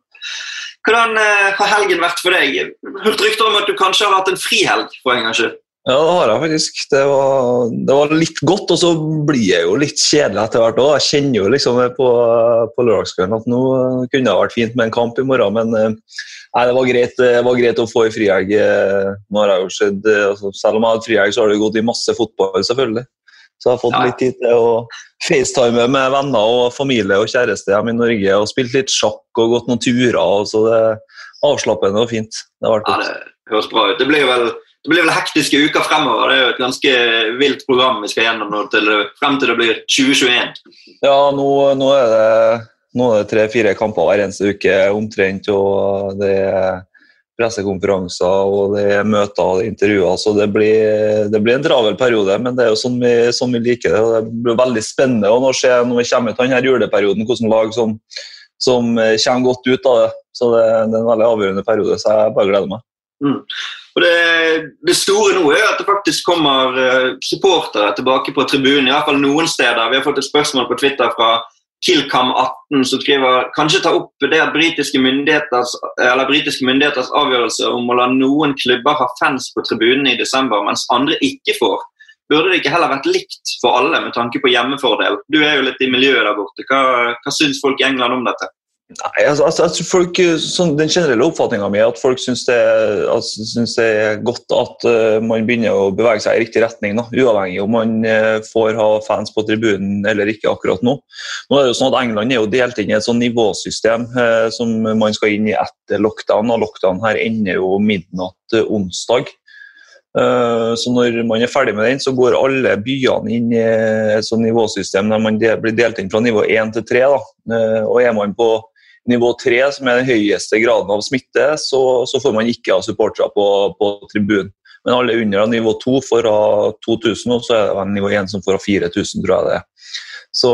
hvordan uh, har helgen vært for deg? Hørt rykter om at du kanskje har hatt en frihelg for en gangs skyld? Ja, det har jeg faktisk. Det var, det var, litt godt, og så blir jeg jo litt kjedelig etter hvert òg. Jeg kjenner jo liksom på, på lørdagskvelden at nå kunne det vært fint med en kamp i morgen, men nei, det var greit, det var greit å få i frihelg. Nå har jeg jo altså, selv om jeg har hatt frihelg, så har det gått i masse fotball, selvfølgelig. Så jeg har fått ja. litt tid til å facetime med venner og familie og kjæreste hjemme i Norge og spilt litt sjakk og gått noen turer. Og så det er avslappende og fint. Det, ja, det høres bra ut. Det blir vel, det blir vel hektiske uker fremover. Det er jo et ganske vilt program vi skal gjennom nå til, frem til det blir 2021. Ja, nå, nå er det, det tre-fire kamper hver eneste uke omtrent. og det er pressekonferanser og det er møter og intervjuer. Så det blir, det blir, en travel periode, men det er jo sånn vi, sånn vi liker det. og Det blir veldig spennende å se når vi kommer ut denne juleperioden, hvilke lag som, som, kommer godt ut av det. Så det, det, er en veldig avgjørende periode, så jeg bare gleder meg. Mm. Og det, det, store nå er at det faktisk kommer uh, supportere tilbake på tribunen. I hvert fall noen steder. Vi har fått et spørsmål på Twitter fra Kilcam18 som skriver kanskje ta opp det at britiske myndigheters, britiske myndigheters avgjørelse om å la noen klubber ha fans på tribunene i desember, mens andre ikke får. Burde det ikke heller vært likt for alle med tanke på hjemmefordel? Du er jo litt i miljøet der borte. Hva, hva syns folk i England om dette? Nei, altså, altså folk, sånn, Den generelle oppfatninga mi er at folk syns det, altså, det er godt at uh, man begynner å bevege seg i riktig retning. Da, uavhengig om man uh, får ha fans på tribunen eller ikke akkurat nå. Nå er det jo sånn at England er jo delt inn i et sånn nivåsystem uh, som man skal inn i etter lockdown. og Lockdown her ender jo midnatt onsdag. Så når man er ferdig med den, så går alle byene inn i et sånt nivåsystem der man blir delt inn fra nivå 1 til 3. Da. Og er man på nivå tre, som er den høyeste graden av smitte, så, så får man ikke ha supportere på, på tribunen. Men alle under nivå to får ha 2000, og så er det nivå én som får ha 4000, tror jeg det er. Så,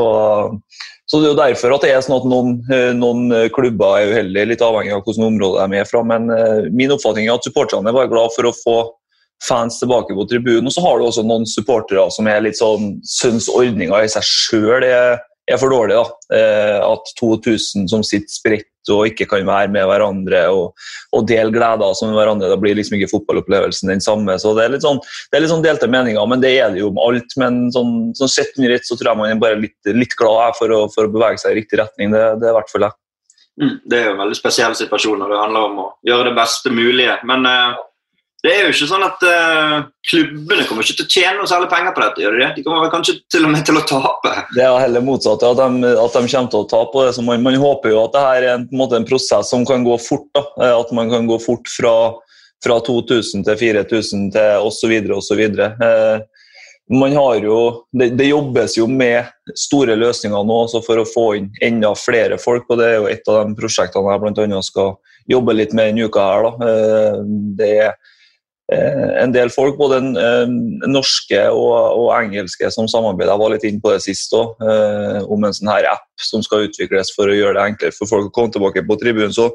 så, det er jo derfor at det er sånn at noen, noen klubber er uheldige, litt avhengig av hvilket område de er fra. Men uh, min oppfatning er at supporterne er bare glad for å få fans tilbake på tribunen. Og så har du også noen supportere som er litt sånn syns ordninga i seg sjøl er er for dårlig. da. Eh, at 2000 som sitter spredt og ikke kan være med hverandre og, og dele gleder som hverandre. Da blir liksom ikke fotballopplevelsen den samme. så Det er litt sånn, det er litt sånn delte meninger, men det er det jo om alt. Men sånn, sånn sett under ett så tror jeg man er bare litt, litt glad for å, for å, bevege seg i riktig retning. Det, det er i hvert fall jeg. Mm, det er jo en veldig spesiell situasjon, når det handler om å gjøre det beste mulige. Men uh, det er jo ikke sånn at uh, Klubbene kommer ikke til å tjene noe særlig penger på dette. gjør De det? De kommer kanskje til og med til å tape. Det er heller motsatt, at de, at de kommer til å tape. det. Så man, man, håper jo at det her er en, en, en, prosess som kan gå fort. Da. Eh, at man kan gå fort fra, fra 2000 til 4000 til osv. osv. Eh, man har jo, det, det, jobbes jo med store løsninger nå for å få inn enda flere folk. og Det er jo et av de prosjektene jeg blant annet skal jobbe litt med denne uka. her. Da. Det er en del folk, både eh, norske og, og, engelske, som samarbeider. Jeg var litt inne på det sist òg, eh, om en sånn her app som skal utvikles for å gjøre det enklere for folk å komme tilbake på tribunen. Så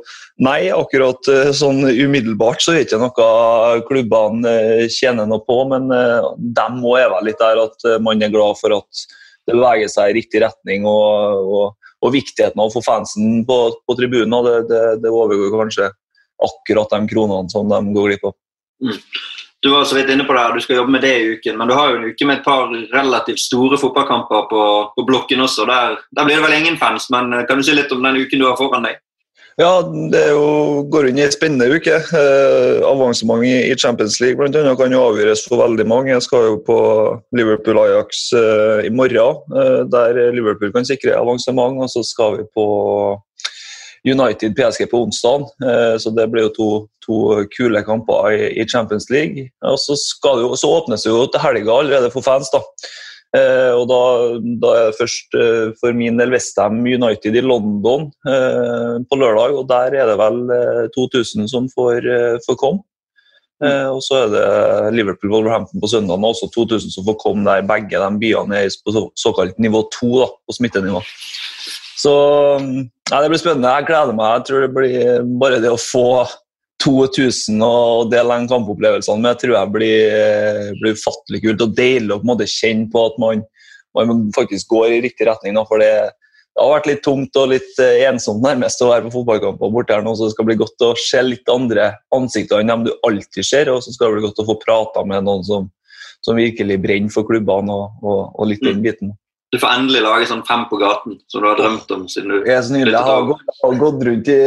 nei, akkurat sånn umiddelbart så er det ikke noe klubbene tjener noe på, men de må er vel litt der at man er glad for at det beveger seg i riktig retning. og, og, og viktigheten av å få fansen på, på tribunen, det, det, det overgår kanskje akkurat de kronene som de går glipp av. Mm. du var så vidt inne på det, her, du skal jobbe med det i uken, men du har jo en uke med et par relativt store fotballkamper på, på blokken også. Der, der, blir det vel ingen fans, men eh, kan du si litt om den uken du har foran deg? Ja, det jo, går inn i en spennende uke. Eh, avansement i, Champions League blant annet, kan jo avgjøres for veldig mange. Jeg skal jo på Liverpool-Ajax eh, i morgen, eh, der Liverpool kan sikre avansement. Og så skal vi på United PSG på onsdag. Eh, så det blir jo to, to kule kamper i, Champions League. Og så, jo, så åpnes det jo til helga allerede for fans. da. Eh, og da, da, er det først eh, for min del Westham United i London på lørdag. Og der er det vel 2000 som får, får komme. Og så er det Liverpool Wolverhampton på søndag, og også 2000 som får komme der. Begge de byene er på såkalt nivå 2 da, på smittenivå. Så ja, Det blir spennende. Jeg gleder meg. Jeg tror det blir bare det å få 2000 og dele den kampopplevelsen med, tror jeg blir, blir ufattelig kult. Og deilig å på en måte kjenne på at man, man faktisk går i riktig retning. For det, det, har vært litt tungt og litt eh, ensomt nærmest å være på fotballkamper borte her nå, så det skal bli godt å se litt andre ansikter enn dem du alltid ser. Og så skal det bli godt å få prata med noen som, som virkelig brenner for klubbene og, og, og litt den mm. biten. Du får endelig lage sånn Fem på gaten, som du har drømt om siden du Jeg, nydelig, jeg har gått, gått, rundt i,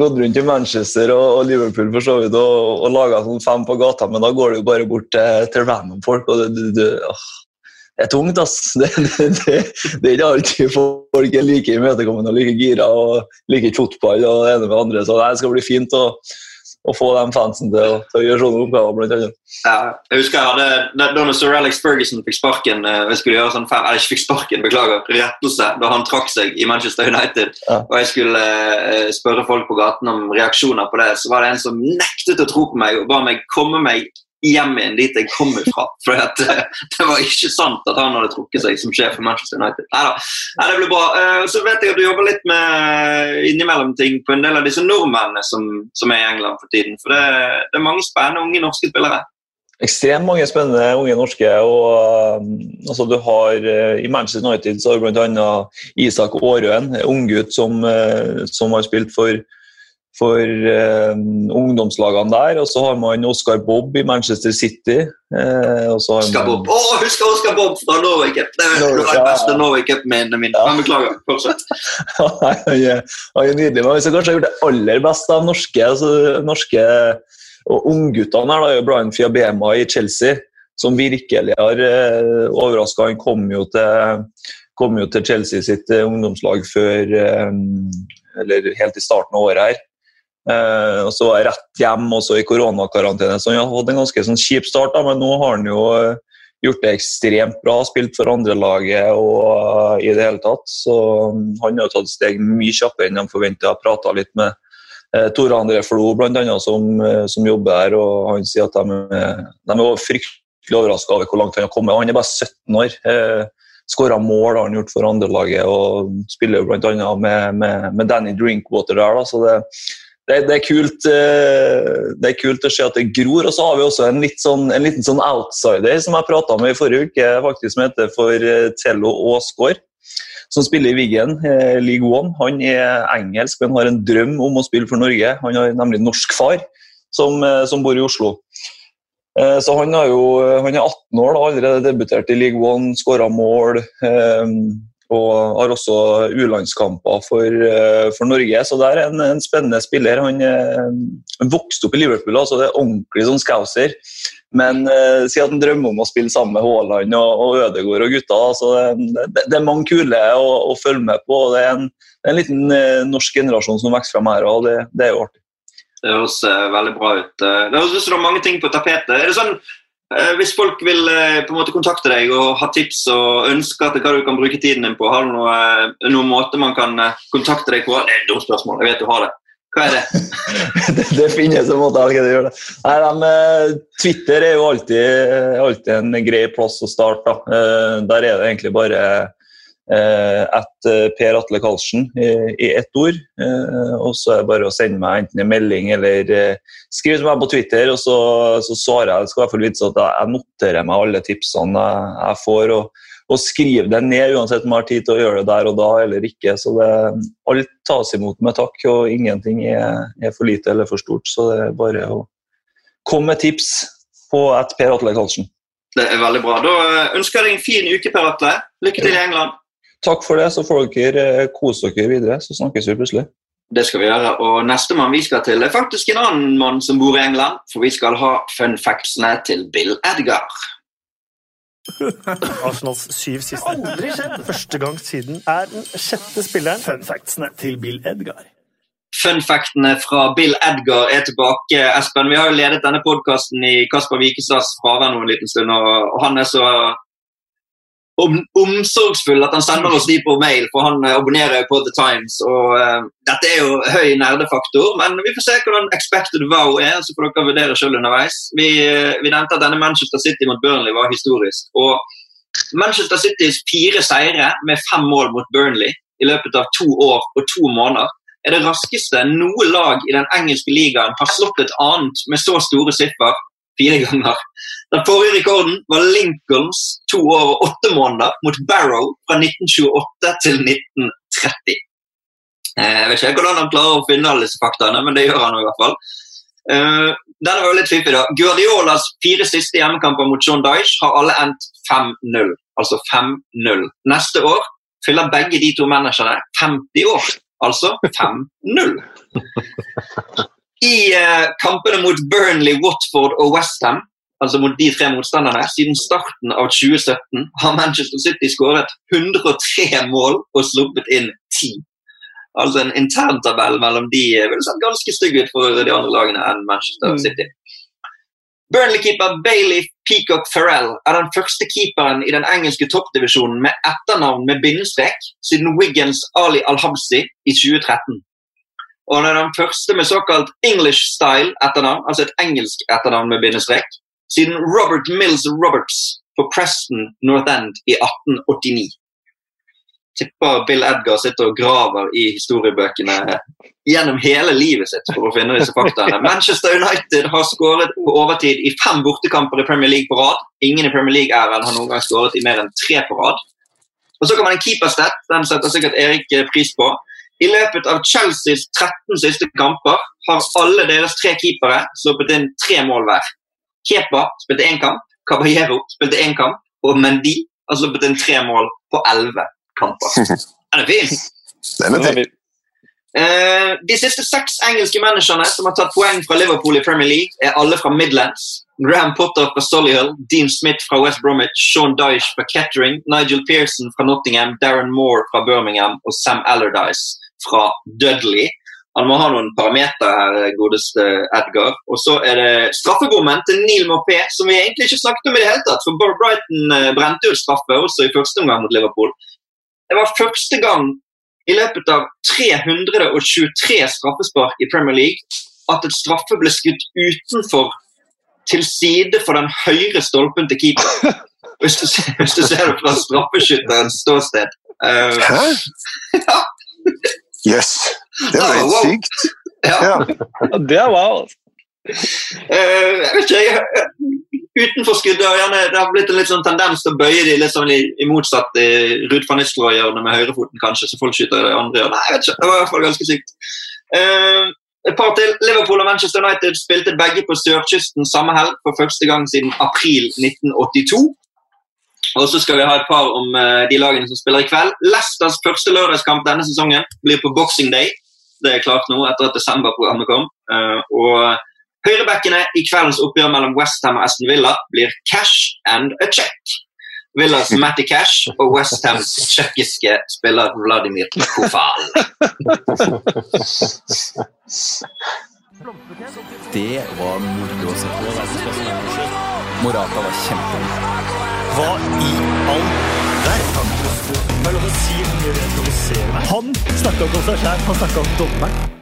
gått rundt i Manchester og, og Liverpool for så vidt og, og laga sånn Fem på gata, men da går du bare bort til, til random folk. og det, det, åh, det er tungt, ass. Det, det, det, det, er ikke alltid folk er like imøtekommende og like gira og liker fotball og det ene med andre, så det skal bli fint. å å få de fansen til til å gjøre sånne oppgaver. blant annet. Ja, jeg husker jeg hadde, Da Sir Alex Ferguson fikk sparken eh, jeg skulle gjøre sånn fem, jeg ikke fikk sparken, beklager, rettelse da han trakk seg i Manchester United, ja. og jeg skulle uh, spørre folk på gaten om reaksjoner på det, så var det en som nektet å tro på meg og ba meg komme meg hjem igjen dit jeg kommer fra. For uh, det var ikke sant at han hadde trukket seg som sjef for Manchester United. Neida. Nei det blir bra. Uh, så vet jeg at du jobber litt med innimellom ting på en del av disse nordmennene som, som er i England for tiden. For det, det er mange spennende unge norske spillere. Ekstremt mange spennende unge norske. og um, altså du har uh, I Manchester United så har du bl.a. Isak Aarøen, unggutt som, uh, som har spilt for for eh, ungdomslagene der. Og så har man Oscar Bob i Manchester City. Eh, Oscar Bob. Å, oh, husker Oscar Bob fra Norway Cup! Det er Norway, ja. beste Norway Cup-minnene mine. Ja. Beklager. Fortsett. han, han er nydelig. Men hvis jeg kanskje har gjort det aller beste av norske, altså, norske og ungguttene her, da, er Brian Fiabema i Chelsea, som virkelig har eh, overraska. Han kom jo til kom jo til Chelsea sitt eh, ungdomslag før eh, eller helt i starten av året her. Eh, og så rett hjem også i koronakarantene. Så han har hatt en ganske sånn kjip start, da, men nå har han jo eh, gjort det ekstremt bra. Spilt for andrelaget og uh, i det hele tatt. Så um, han har tatt steg mye kjappere enn de forventa. Prata litt med Tore André Flo annet, som, som jobber her, og han sier at de, de er fryktelig overraska over hvor langt han har kommet. Han er bare 17 år. Eh, Skåra mål har han gjort for andrelaget og spiller bl.a. Med, med, med Danny Drinkwater der. Da, så det, det, det, er kult, eh, det er kult å se at det gror. Og så har vi også en, sånn, en liten sånn outsider som jeg prata med i forrige uke, faktisk som heter for eh, Tello Aasgaard. Som spiller i Wiggen, eh, League One. Han er engelsk, men har en drøm om å spille for Norge. Han har nemlig norsk far, som, som bor i Oslo. Så han, jo, han, er 18 år, da, allerede debutert i League One, skåra mål. Og har også U-landskamper for, eh, for, Norge, så det er en, en spennende spiller. Han, eh, vokste opp i Liverpool, altså det er ordentlig sånn scouser. Men eh, si at han drømmer om å spille sammen med Haaland og, og Ødegaard og gutta. Altså, det, det, er mange kule å, å, følge med på. Det er en, en liten eh, norsk generasjon som vokser fram her, og det, det er jo artig. Det høres uh, veldig bra ut. Det høres ut som det er mange ting på tapetet. Er det sånn Eh, hvis folk vil eh, på en måte kontakte deg og ha tips og ønsker til hva du kan bruke tiden din på, har du noen noen måte man kan kontakte deg på? Det er et dumt spørsmål, jeg vet du har det. Hva er det? det, det, finnes en måte jeg gjøre det. Nei, de, Twitter er jo alltid, alltid, en grei plass å starte. Der er det egentlig bare at Per Atle Karlsen i, i ett ord. Og så er det bare å sende meg enten en melding eller skrive til meg på Twitter, og så, så svarer jeg. Skal i hvert fall vite at jeg noterer meg alle tipsene jeg, jeg får. og, og skriver det ned, uansett om jeg har tid til å gjøre det der og da eller ikke. så det, Alt tas imot med takk, og ingenting er, er, for lite eller for stort. Så det er bare å komme med tips. på et Per Atle Karlsen. Det er veldig bra. Da eh, ønsker jeg deg en fin uke, Per Atle. Lykke til i England. Takk for det, så får dere eh, kose dere videre, så snakkes vi plutselig. Det skal vi gjøre. Og nestemann vi skal til, er faktisk en annen mann som bor i England. For vi skal ha fun factsene til Bill Edgar. Arsenals syv siste. Aldri skjedd! Første gang siden er den sjette spilleren. Fun factsene til Bill Edgar. Fun factene fra Bill Edgar er tilbake. Espen, Vi har jo ledet denne podkasten i Kasper Wikestads fravær nå en liten stund, og han er så om, omsorgsfull at han sender oss de på mail, for han eh, abonnerer på The Times. og uh, Dette er jo høy nerdefaktor, men vi får se hvordan expected wow er. så får dere vurdere selv underveis. Vi, uh, vi nevnte at denne Manchester City mot Burnley var historisk. og Manchester Citys fire seire med fem mål mot Burnley i løpet av to år og to måneder er det raskeste noe lag i den engelske ligaen har slått et annet med så store siffer fire ganger. Den forrige rekorden var Lincolns to år og åtte måneder mot Barrow fra 1928 til 1930. Eh, jeg vet ikke hvordan han klarer å finne alle disse faktaene, men det gjør han i hvert fall. Uh, denne var jo litt fiffig da. Guardiolas fire siste hjemmekamper mot John Dyche har alle endt 5-0. Altså 5-0. Neste år fyller begge de to managerne 50 år. Altså 5-0. I uh, kampene mot Burnley, Watford og Westham, altså mot de tre motstanderne, siden starten av 2017 har Manchester City skåret 103 mål og sluppet inn 10. Altså en interntabell mellom de ville sett ganske stygg ut for de andre lagene enn Manchester City. Burnley-keeper Bailey Peacock Farrell er den første keeperen i den engelske toppdivisjonen med etternavn med bindestrek siden Wiggins Ali Al-Habsi i 2013. Og han er den første med såkalt English style etternavn, altså et engelsk etternavn med bindestrek, siden Robert Mills Roberts på Preston North End i 1889. Tipper Bill Edgar sitter og graver i historiebøkene gjennom hele livet sitt for å finne disse faktaene. Manchester United har skåret på overtid i fem bortekamper i Premier League på rad. Ingen i Premier League-æren har noen gang skåret i mer enn tre på rad. Og så kan man en keeperstat, den setter sikkert Erik pris på. I løpet av Chelseas 13 siste kamper har alle deres tre keepere sluppet inn tre mål hver. Kepa spilte én kamp, Caballero spilte én kamp, og Mendy har sluppet inn tre mål på elleve kamper. Den er fin! Den er fin. Uh, de siste seks engelske managerne som har tatt poeng fra Liverpool i Premier League, er alle fra Midlands. Graham Potter fra Solihull, Dean Smith fra West Bromwich, Sean Dyche fra Kettering, Nigel Pearson fra Nottingham, Darren Moore fra Birmingham og Sam Allardyce fra Dudley. Han må ha noen parametere her, godeste Edgar. Og så er det straffebommen til Neil Mopé, som vi egentlig ikke snakket om i det hele tatt. For Brighton eh, brente jo straffe også i første omgang mot Liverpool. Det var første gang i løpet av 323 straffespark i Premier League at et straffe ble skutt utenfor til side for den høyre stolpen til keeper. Hvis du, hvis du ser det fra straffeskytterens ståsted. Uh, Hæ? ja. Yes. Det var helt sykt. Ja. Ja. Det er wow. Eh, jeg vet ikke, jeg, Utenfor skuddøyene det har blitt en litt sånn tendens til å bøye de litt sånn i, i motsatt i Ruud van Nistelrooy-hjørnet med høyrefoten, kanskje, så folk skyter i det andre hjørnet. Jeg vet ikke, Det var i hvert fall ganske sykt. Uh, et par til. Liverpool og Manchester United spilte begge på sørkysten samme helg for første gang siden april 1982. Og så skal vi ha et par om eh, de lagene som spiller i kveld. Leicesters første lørdagskamp denne sesongen blir på Boxing Day. Det er klart nå etter at desemberprogrammet kom. Eh, og Høyrebackene i kveldens oppgjør mellom Westham og Aston Villa blir cash and a check. Villas Matty Cash og Westhams tsjekkiske spiller Vladimir Kofal. Det var moro å se på. Morata var kjempegod. Hva i all verden? Er. Han snakka ikke om seg sjæl, han snakka om dommeren.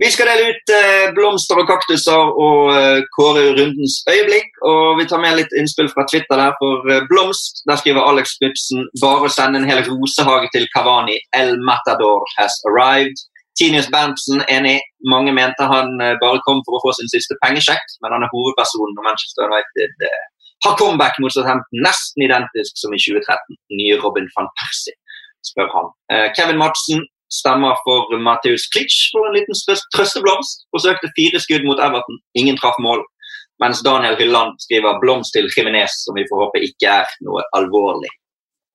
Vi skal dele ut eh, blomster og kaktuser og eh, kåre rundens øyeblikk. Og vi tar med litt innspill fra Twitter der for eh, blomst. Der skriver Alex Knutsen bare å sende en hel rosehage til Kavani. El Matador has arrived. Tinius Berntsen enig. Mange mente han eh, bare kom for å få sin siste pengesjekk, men han er hovedpersonen når Manchester United eh, har comeback mot Southampton nesten identisk som i 2013. Nye Robin van Persie, spør han. Eh, Kevin Madsen stemmer for Matheus Klitsch for en liten trøsteblomst. Forsøkte fire skudd mot Everton. Ingen traff mål. Mens Daniel Hylland skriver 'blomst til Jimenez', som vi får håpe ikke er noe alvorlig.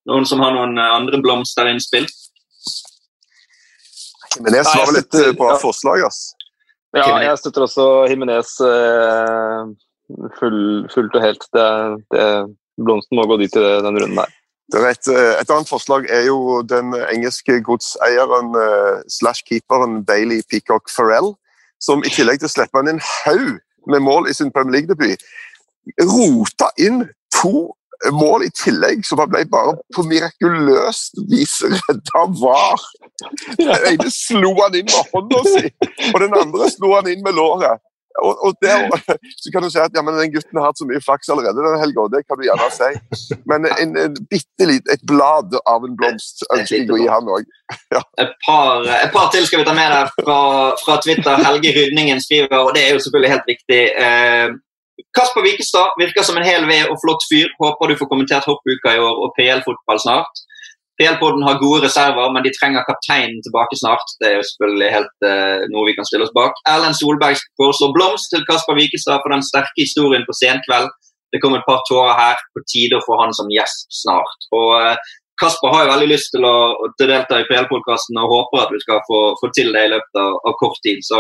Noen som har noen andre andre blomsterinnspill? Jimenez var vel et eh, bra forslag, ass. Ja, jeg støtter også Jimenez eh, full, fullt og helt. Det, det, blomsten må gå dit i den runden der. Det er et, eh, et, annet forslag er jo den engelske godseieren uh, slash keeperen Bailey Peacock Farrell, som i tillegg til å slippe inn en haug med mål i sin Premier League-debut, rota inn to mål i tillegg, som han ble bare på mirakuløst vis redda VAR. Den ene slo han inn med hånda si, og den andre slo han inn med låret. Og, og der, så kan du si at ja, den gutten har hatt så mye flaks allerede denne helga, det kan du gjerne si. Men en, en bitte litt, et blad av en blomst ønsker jeg å gi han òg. Ja. Et, et, par, til skal vi ta med deg fra, fra Twitter. Helge Rydningen skriver, og det er jo selvfølgelig helt riktig. Eh, Kasper Wikestad virker som en hel ved og flott fyr. Håper du får kommentert hoppuka i år og PL-fotball snart. PL-podden har gode reserver, men de trenger kapteinen tilbake snart. Det er jo selvfølgelig helt uh, noe vi kan stille oss bak. Erlend Solberg foreslår blomst til Kasper Wikestad for den sterke historien på senkveld. Det kom et par tårer her. På tide å få han som gjest snart. Og uh, Kasper har jo veldig lyst til å, til delta i PL-podkasten og håper at vi skal få, få, til det i løpet av, av, kort tid. Så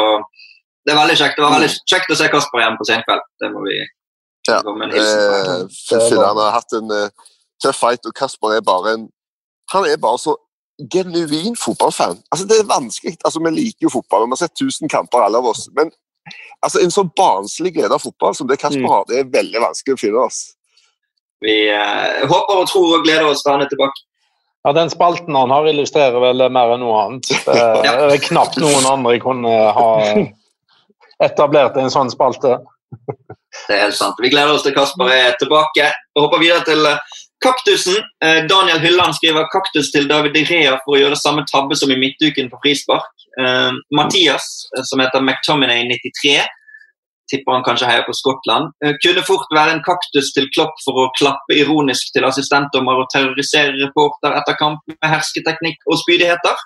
det er veldig kjekt. Det var veldig kjekt å se Kasper igjen på senkveld. Det må vi ja. komme en hilsen på. Eh, han har hatt en uh, tøff fight, og Kasper er bare en han er bare så genuin fotballfan. Altså, det er vanskelig. Altså, Vi liker jo fotball, og vi har sett 1000 kamper, alle av oss. Men altså, en så barnslig glede av fotball som det Kasper mm. har, det er veldig vanskelig å finne. oss. Vi uh, håper og tror og gleder oss til han er tilbake. Ja, Den spalten han har, illustrerer vel mer enn noe annet. Det er knapt noen andre kunne ha etablert en sånn spalte. Det er helt sant. Vi gleder oss til Kasper er tilbake. og hopper videre til eh, Kaktusen. Eh, Daniel Hylland skriver kaktus til David Rea for å gjøre samme tabbe som i midtuken på frispark. Uh, Mathias, eh, som heter McTominay93, tipper han kanskje heier på Skottland, kunne fort være en kaktus til Klopp for å klappe ironisk til assistentdommer og terrorisere reporter etter kamp med hersketeknikk og spydigheter.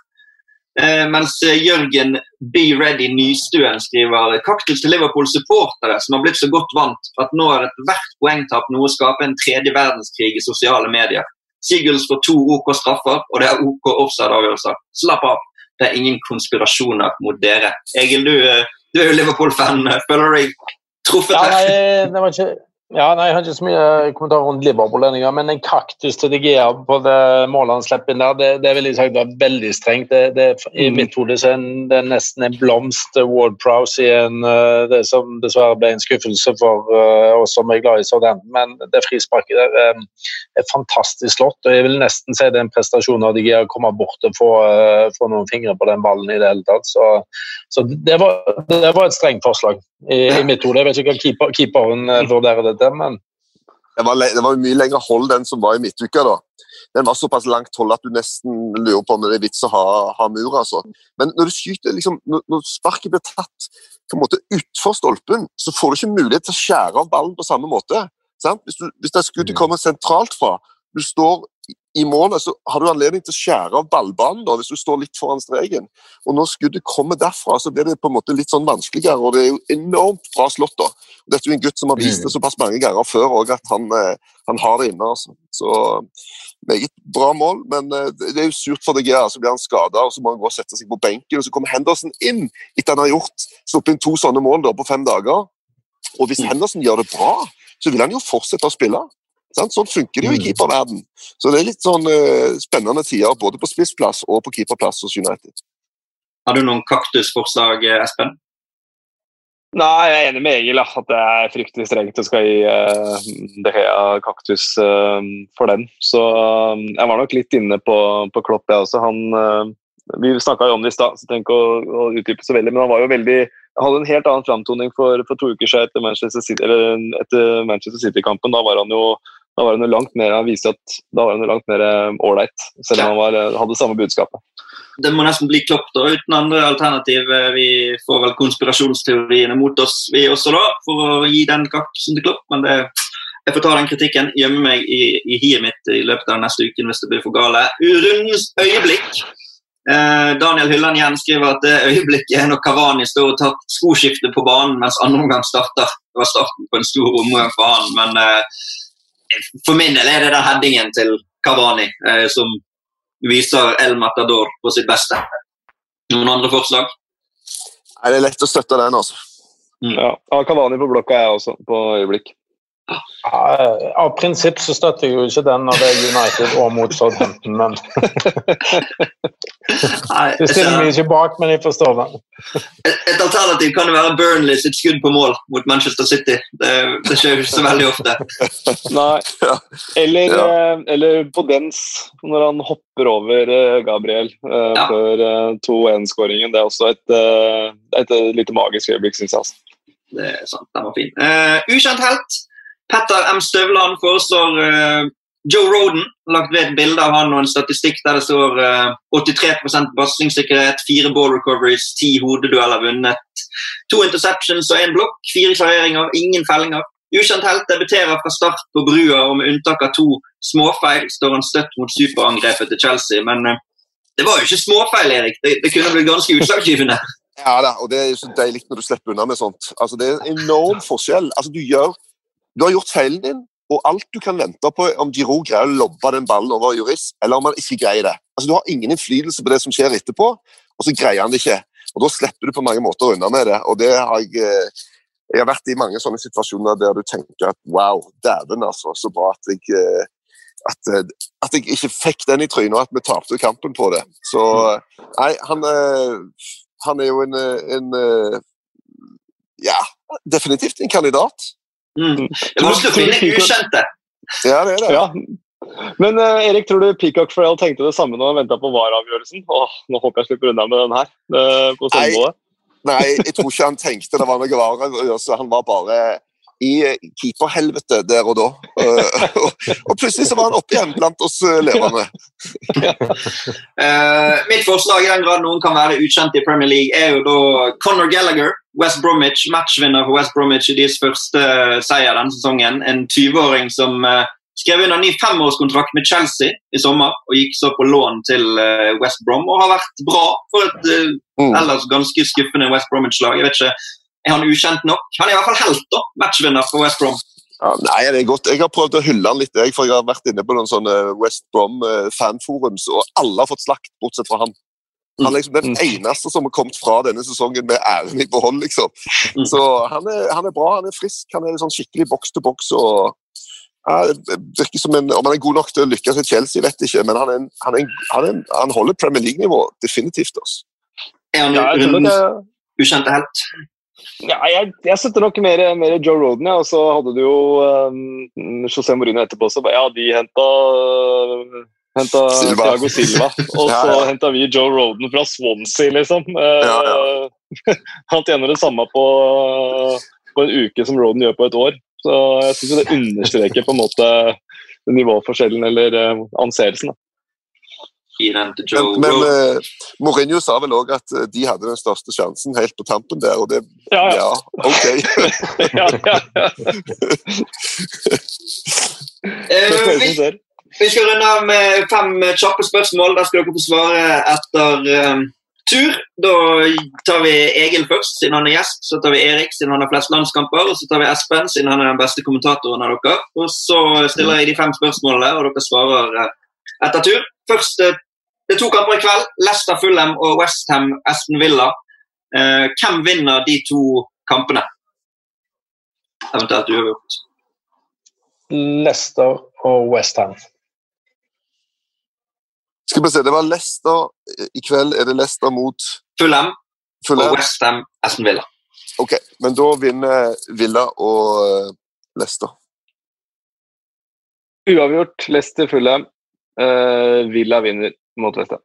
Eh, mens eh, Jørgen Be Ready Nystuen skriver kaktus til Liverpool-supportere som har blitt så godt vant at nå er ethvert poengtap noe å skape en tredje verdenskrig i sosiale medier. Seagulls får to OK straffer, og det er OK offside-avgjørelser. Slapp av, det er ingen konspirasjoner mot dere. Egil, du, eh, du er jo Liverpool-fan. Føler du deg truffet? Ja, nei, det var ikke ja, nei, Jeg har ikke så mye kommentarer rundt Liverpool-lønninger, men en kaktus til De Gea på det målet han slipper inn der, det, det vil jeg si var veldig strengt. Det, det, I mm. mitt hode er det nesten en blomst Ward Prowse i en, eh, det som dessverre ble en skuffelse for uh, oss som er glad i Southampton. Men det frisparket der er, fantastisk slått, og jeg vil nesten si det er en prestasjon av De Gea å komme bort og få, få, noen fingre på den ballen i det hele tatt. Så, så det, var, det, var, et strengt forslag i, i mitt hode. Jeg vet ikke hva keeper, keeperen vurderer det men det var, det var mye lengre hold den som var i midtuka. da. Den var såpass langt hold at du nesten lurer på om det er vits å ha, ha mur. altså. Men når du skyter, liksom, når, når sparket blir tatt på en måte utfor stolpen, så får du ikke mulighet til å skjære av ballen på samme måte. Sant? Hvis, du, hvis det skuddet mm. kommer sentralt fra, du står i målet, så har du anledning til å skjære av ballbanen da, hvis du står litt foran streken. Og Når skuddet kommer derfra, så blir det på en måte litt sånn vanskeligere. og Det er jo enormt bra slått. da. Dette er jo en gutt som har vist det såpass mange ganger før òg, at han, eh, han, har det inne. altså. Så Meget bra mål, men eh, det er jo surt for DGA. Så blir han skada, og så må han gå og sette seg på benken. og Så kommer Henderson inn etter han har gjort sluppet inn to sånne mål da, på fem dager. Og Hvis mm. Henderson gjør det bra, så vil han jo fortsette å spille. Sånn funker det jo i mm. keeperverden. Så det er litt sånn uh, spennende tider både på spissplass og på keeperplass hos United. Har du noen kaktusforslag, eh, Espen? Nei, jeg er enig med Egil. At det er fryktelig strengt å skal gi uh, De Hea kaktus uh, for den. Så uh, jeg var nok litt inne på, på Klopp, jeg også. Han, uh, vi snakka jo om det i stad, så jeg trenger ikke å, å, utdype så veldig. Men han var jo veldig hadde en helt annen framtoning for, for to uker siden etter Manchester City-kampen. City da var han jo da var han jo langt mer, han viste at da var han jo langt mer eh, ålreit, selv om han var, eh, hadde samme budskapet. Det må nesten bli Klopp da, uten andre alternativ. Eh, vi får vel konspirasjonsteoriene mot oss, vi også, da, for å gi den kaksen til Klopp. Men det, jeg får ta den kritikken, gjemme meg i, i hiet mitt i løpet av neste uke hvis det blir for gale. Rundens øyeblikk. Eh, Daniel Hylland igjen skriver at det øyeblikket er når Kavani står og tar skoskiftet på banen mens andre omgang starter. Det var starten på en stor omgang for han, men eh, for min del er det den headingen til Kavani eh, som viser El Matador på sitt beste. Noen andre forslag? Er Det er lett å støtte den, altså. Mm. ja, Kavani på blokka jeg også, på øyeblikk. Ja, av prinsipp så støtter jeg jo ikke den når det er United og mot Southampton, men Du stiller meg ikke bak, men jeg forstår det. Et, et alternativ kan jo være Burnley sitt skudd på mål mot Manchester City. Det, det skjer jo ikke så veldig ofte. Nei. Eller, Ja. eller på dens, når han hopper over eh, Gabriel eh, Ja. før eh, 2-1-skåringen. Det er også et, eh, et, eh, lite magisk øyeblikk, syns jeg. altså. Det er sant, den var fin. Uh, ukjent helt. Petter M. Støvland foreslår uh, Joe Roden. Lagt ved et bilde av han og en statistikk der det står uh, 83% pasningssikkerhet, fire ball recoveries, ti hodedueller vunnet, to interceptions og én blokk, fire klareringer, ingen fellinger. Ukjent helt debuterer fra start på brua, og med unntak av to småfeil står han støtt mot superangrepet til Chelsea. Men uh, det var jo ikke småfeil, Erik. Det, det kunne blitt ganske utslagsgivende. Ja da, og det er jo så deilig når du slipper unna med sånt. Altså, Det er en enorm forskjell. Altså, du, gjør, du har gjort feilen din, og alt du kan vente på om Giroud greier å lobbe den ballen over Juris, eller om han ikke greier det. Altså, Du har ingen innflytelse på det som skjer etterpå, og så greier han det ikke. Og Da slipper du på mange måter unna med det. og det har jeg... eh, Jeg har vært i mange sånne situasjoner der du tenker at wow, dæven, altså, så bra at jeg eh, at, eh, at jeg ikke fikk den i trynet, og at vi tapte kampen på det. Så nei, han, han er jo en, en Ja, definitivt en kandidat. Mm. Det er vanskelig å finne ukjente. Ja, det er det. Ja. Men uh, Erik, tror du Peacock Frail tenkte det samme når han venta på VAR-avgjørelsen? Åh, nå håper jeg slipper unna med den her. Uh, på Nei. Nei, jeg tror ikke han tenkte det var noe VAR-avgjørelse. Han var bare i keeperhelvete der og da. Eh, og, plutselig så var han oppe igjen blant oss eh, levende. uh, mitt forslag, i den grad noen kan være ukjent i Premier League, er jo da Conor Gallagher. West Bromwich, matchvinner for West Bromwich i deres første seier denne sesongen. En 20-åring som uh, skrev under ny femårskontrakt med Chelsea i sommer og gikk så på lån til West Brom og har vært bra for et Mm. ellers ganske skuffende West Bromwich-lag. Jeg vet ikke, Er han ukjent nok? Han er i hvert fall helt, da. Matchvinner for West Brom. Ja, nei, det er godt. Jeg har prøvd å hylle han litt, jeg, for jeg har vært inne på noen sånne West Brom-fanforums, og alle har fått slakt, bortsett fra han. Han er liksom den eneste som har kommet fra denne sesongen med æren i behold, liksom. Mm. Så han er, han er bra, han er frisk, han er sånn skikkelig boks til boks. og ja, virker som en, Om han er god nok til å lykkes i Chelsea, vet jeg ikke, men han, er en, han, er en, han, er en, han holder Premier League-nivå, definitivt. altså. Er han Ja, rundens ukjente helt? Ja, jeg, jeg setter nok mer, mer Joe Roden, ja. og så hadde du jo um, José Mourinho etterpå. også. ja, de henta, henta Silva. Thiago Silva, og så ja. henta vi Joe Roden fra Swansea, liksom. Eh, Ja, Han tjener det samme på, på en uke som Roden gjør på et år. Så jeg syns det understreker på en måte nivåforskjellen eller eh, anseelsen. da. Den til Joe Men, men eh, Mourinho sa vel òg at eh, de hadde den største sjansen helt på tampen der, og det Ja, ja. Ja, OK. ja, ja, ja. Eh, vi, vi skal runde av med fem kjappe spørsmål. Der skal dere få svare etter um, tur. Da tar vi Egil først, siden han er gjest. Så tar vi Erik, siden han har flest landskamper. Og så tar vi Espen, siden han er den beste kommentatoren av dere. Og så stiller jeg de fem spørsmålene, og dere svarer etter tur. Først, det er to kamper i kveld. Leicester Fulham og Westham Aston Villa. Eh, hvem vinner de to kampene? Eventuelt uavgjort. Leicester og Westham. Skal vi se, det var Leicester i kveld. Er det Leicester mot Fulham og Fulham? Westham Aston Villa. Ok, men da vinner Villa og eh, Leicester. Uavgjort, Leicester Fulham. Uh, Villa vinner mot Vesta.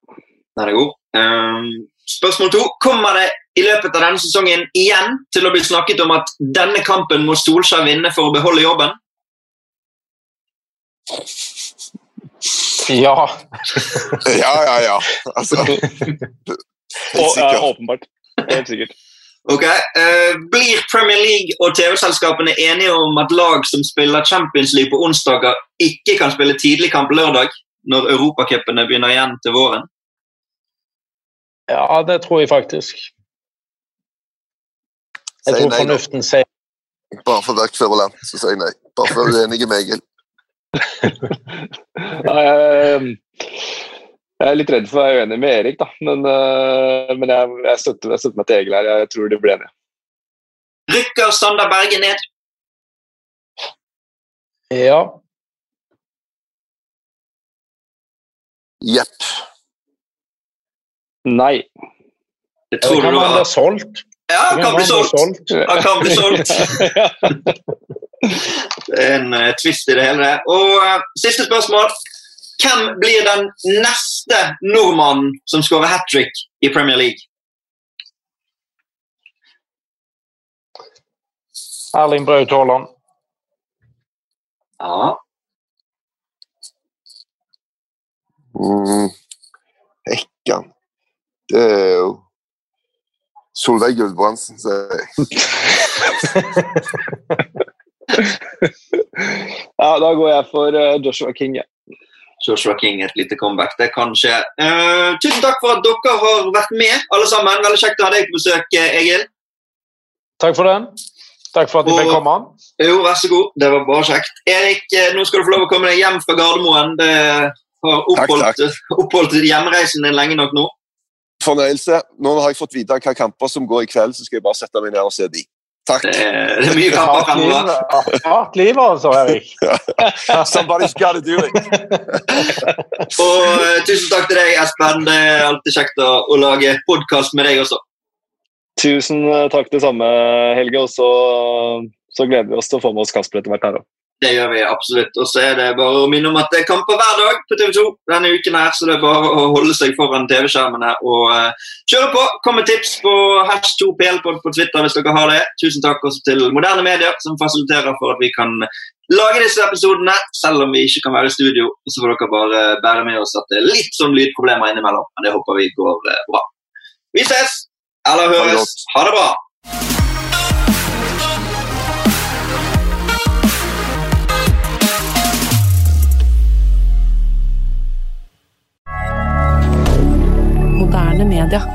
Den er god. Um, spørsmål to. Kommer det i løpet av denne sesongen igjen til å bli snakket om at denne kampen må Solskjær vinne for å beholde jobben? Ja. Ja, ja, ja. Altså, helt sikkert. åpenbart. Helt sikkert. Ok. uh, blir Premier League og TV-selskapene enige om at lag som spiller Champions League på onsdager, ikke kan spille tidligkamp lørdag, når europacupene begynner igjen til våren? Ja, det tror jeg faktisk. Jeg Sier tror nei, da. fornuften sier Bare for å være kverulant, så sier jeg nei. Bare for å være uenig med Egil. Ja, jeg, er litt redd for å være uenig med Erik, da. Men, eh, men jeg, jeg, støtter, jeg støtter meg til Egil her. Jeg tror de blir enige. Rykker Sander Berge ned? Ja. Jepp. Nei. Det tror du kan man solgt? Ja, han kan bli solgt. Han kan bli solgt. Det er en uh, twist i det hele. Og uh, Siste spørsmål. Hvem blir den neste nordmannen som skårer hat trick i Premier League? Erling Braut Haaland. Ja. Mm. Hekkan. Det er jo Solveig Gulbrandsen, sier jeg. Ja, da går jeg for eh, Joshua King. Ja. Joshua King, et lite comeback. Det kan skje. Uh, tusen takk for at dere har vært med, alle sammen. Veldig kjekt å ha deg på besøk, eh, Egil. Takk for den. Takk for at jeg fikk komme. Jo, vær så god. Det var bare kjekt. Erik, nå skal du få lov å komme deg hjem fra Gardermoen. Det har oppholdt, oppholdt hjemreisen din lenge nok nå. Fornøyelse. Nå har jeg fått vite hvilke kamper som går i kveld, så skal jeg bare sette meg ned og se de. Takk. Det er, det er mye kamper fremover. hardt liv altså, Erik. Somebody's gotta do it. Og eh, tusen takk til deg, Espen. Det er alltid kjekt å, å lage podkast med deg også. Tusen eh, takk det samme, Helge. Og så, så gleder vi oss til å få med oss Kasper etter hvert her òg. Det gjør vi absolutt. Og så er det bare å minne om at det er kamper hver dag på TV 2 denne uken her, så det er bare å holde seg foran TV-skjermene og uh, kjøre på. Kom med tips på hash 2plpod på Twitter hvis dere har det. Tusen takk også til moderne medier som fasiliterer for at vi kan lage disse episodene, selv om vi ikke kan være i studio. Så får dere bare bære med oss at det er litt sånn lydproblemer innimellom, men det håper vi går eh, bra. Vi ses! Eller høres. Ha det bra! moderne media.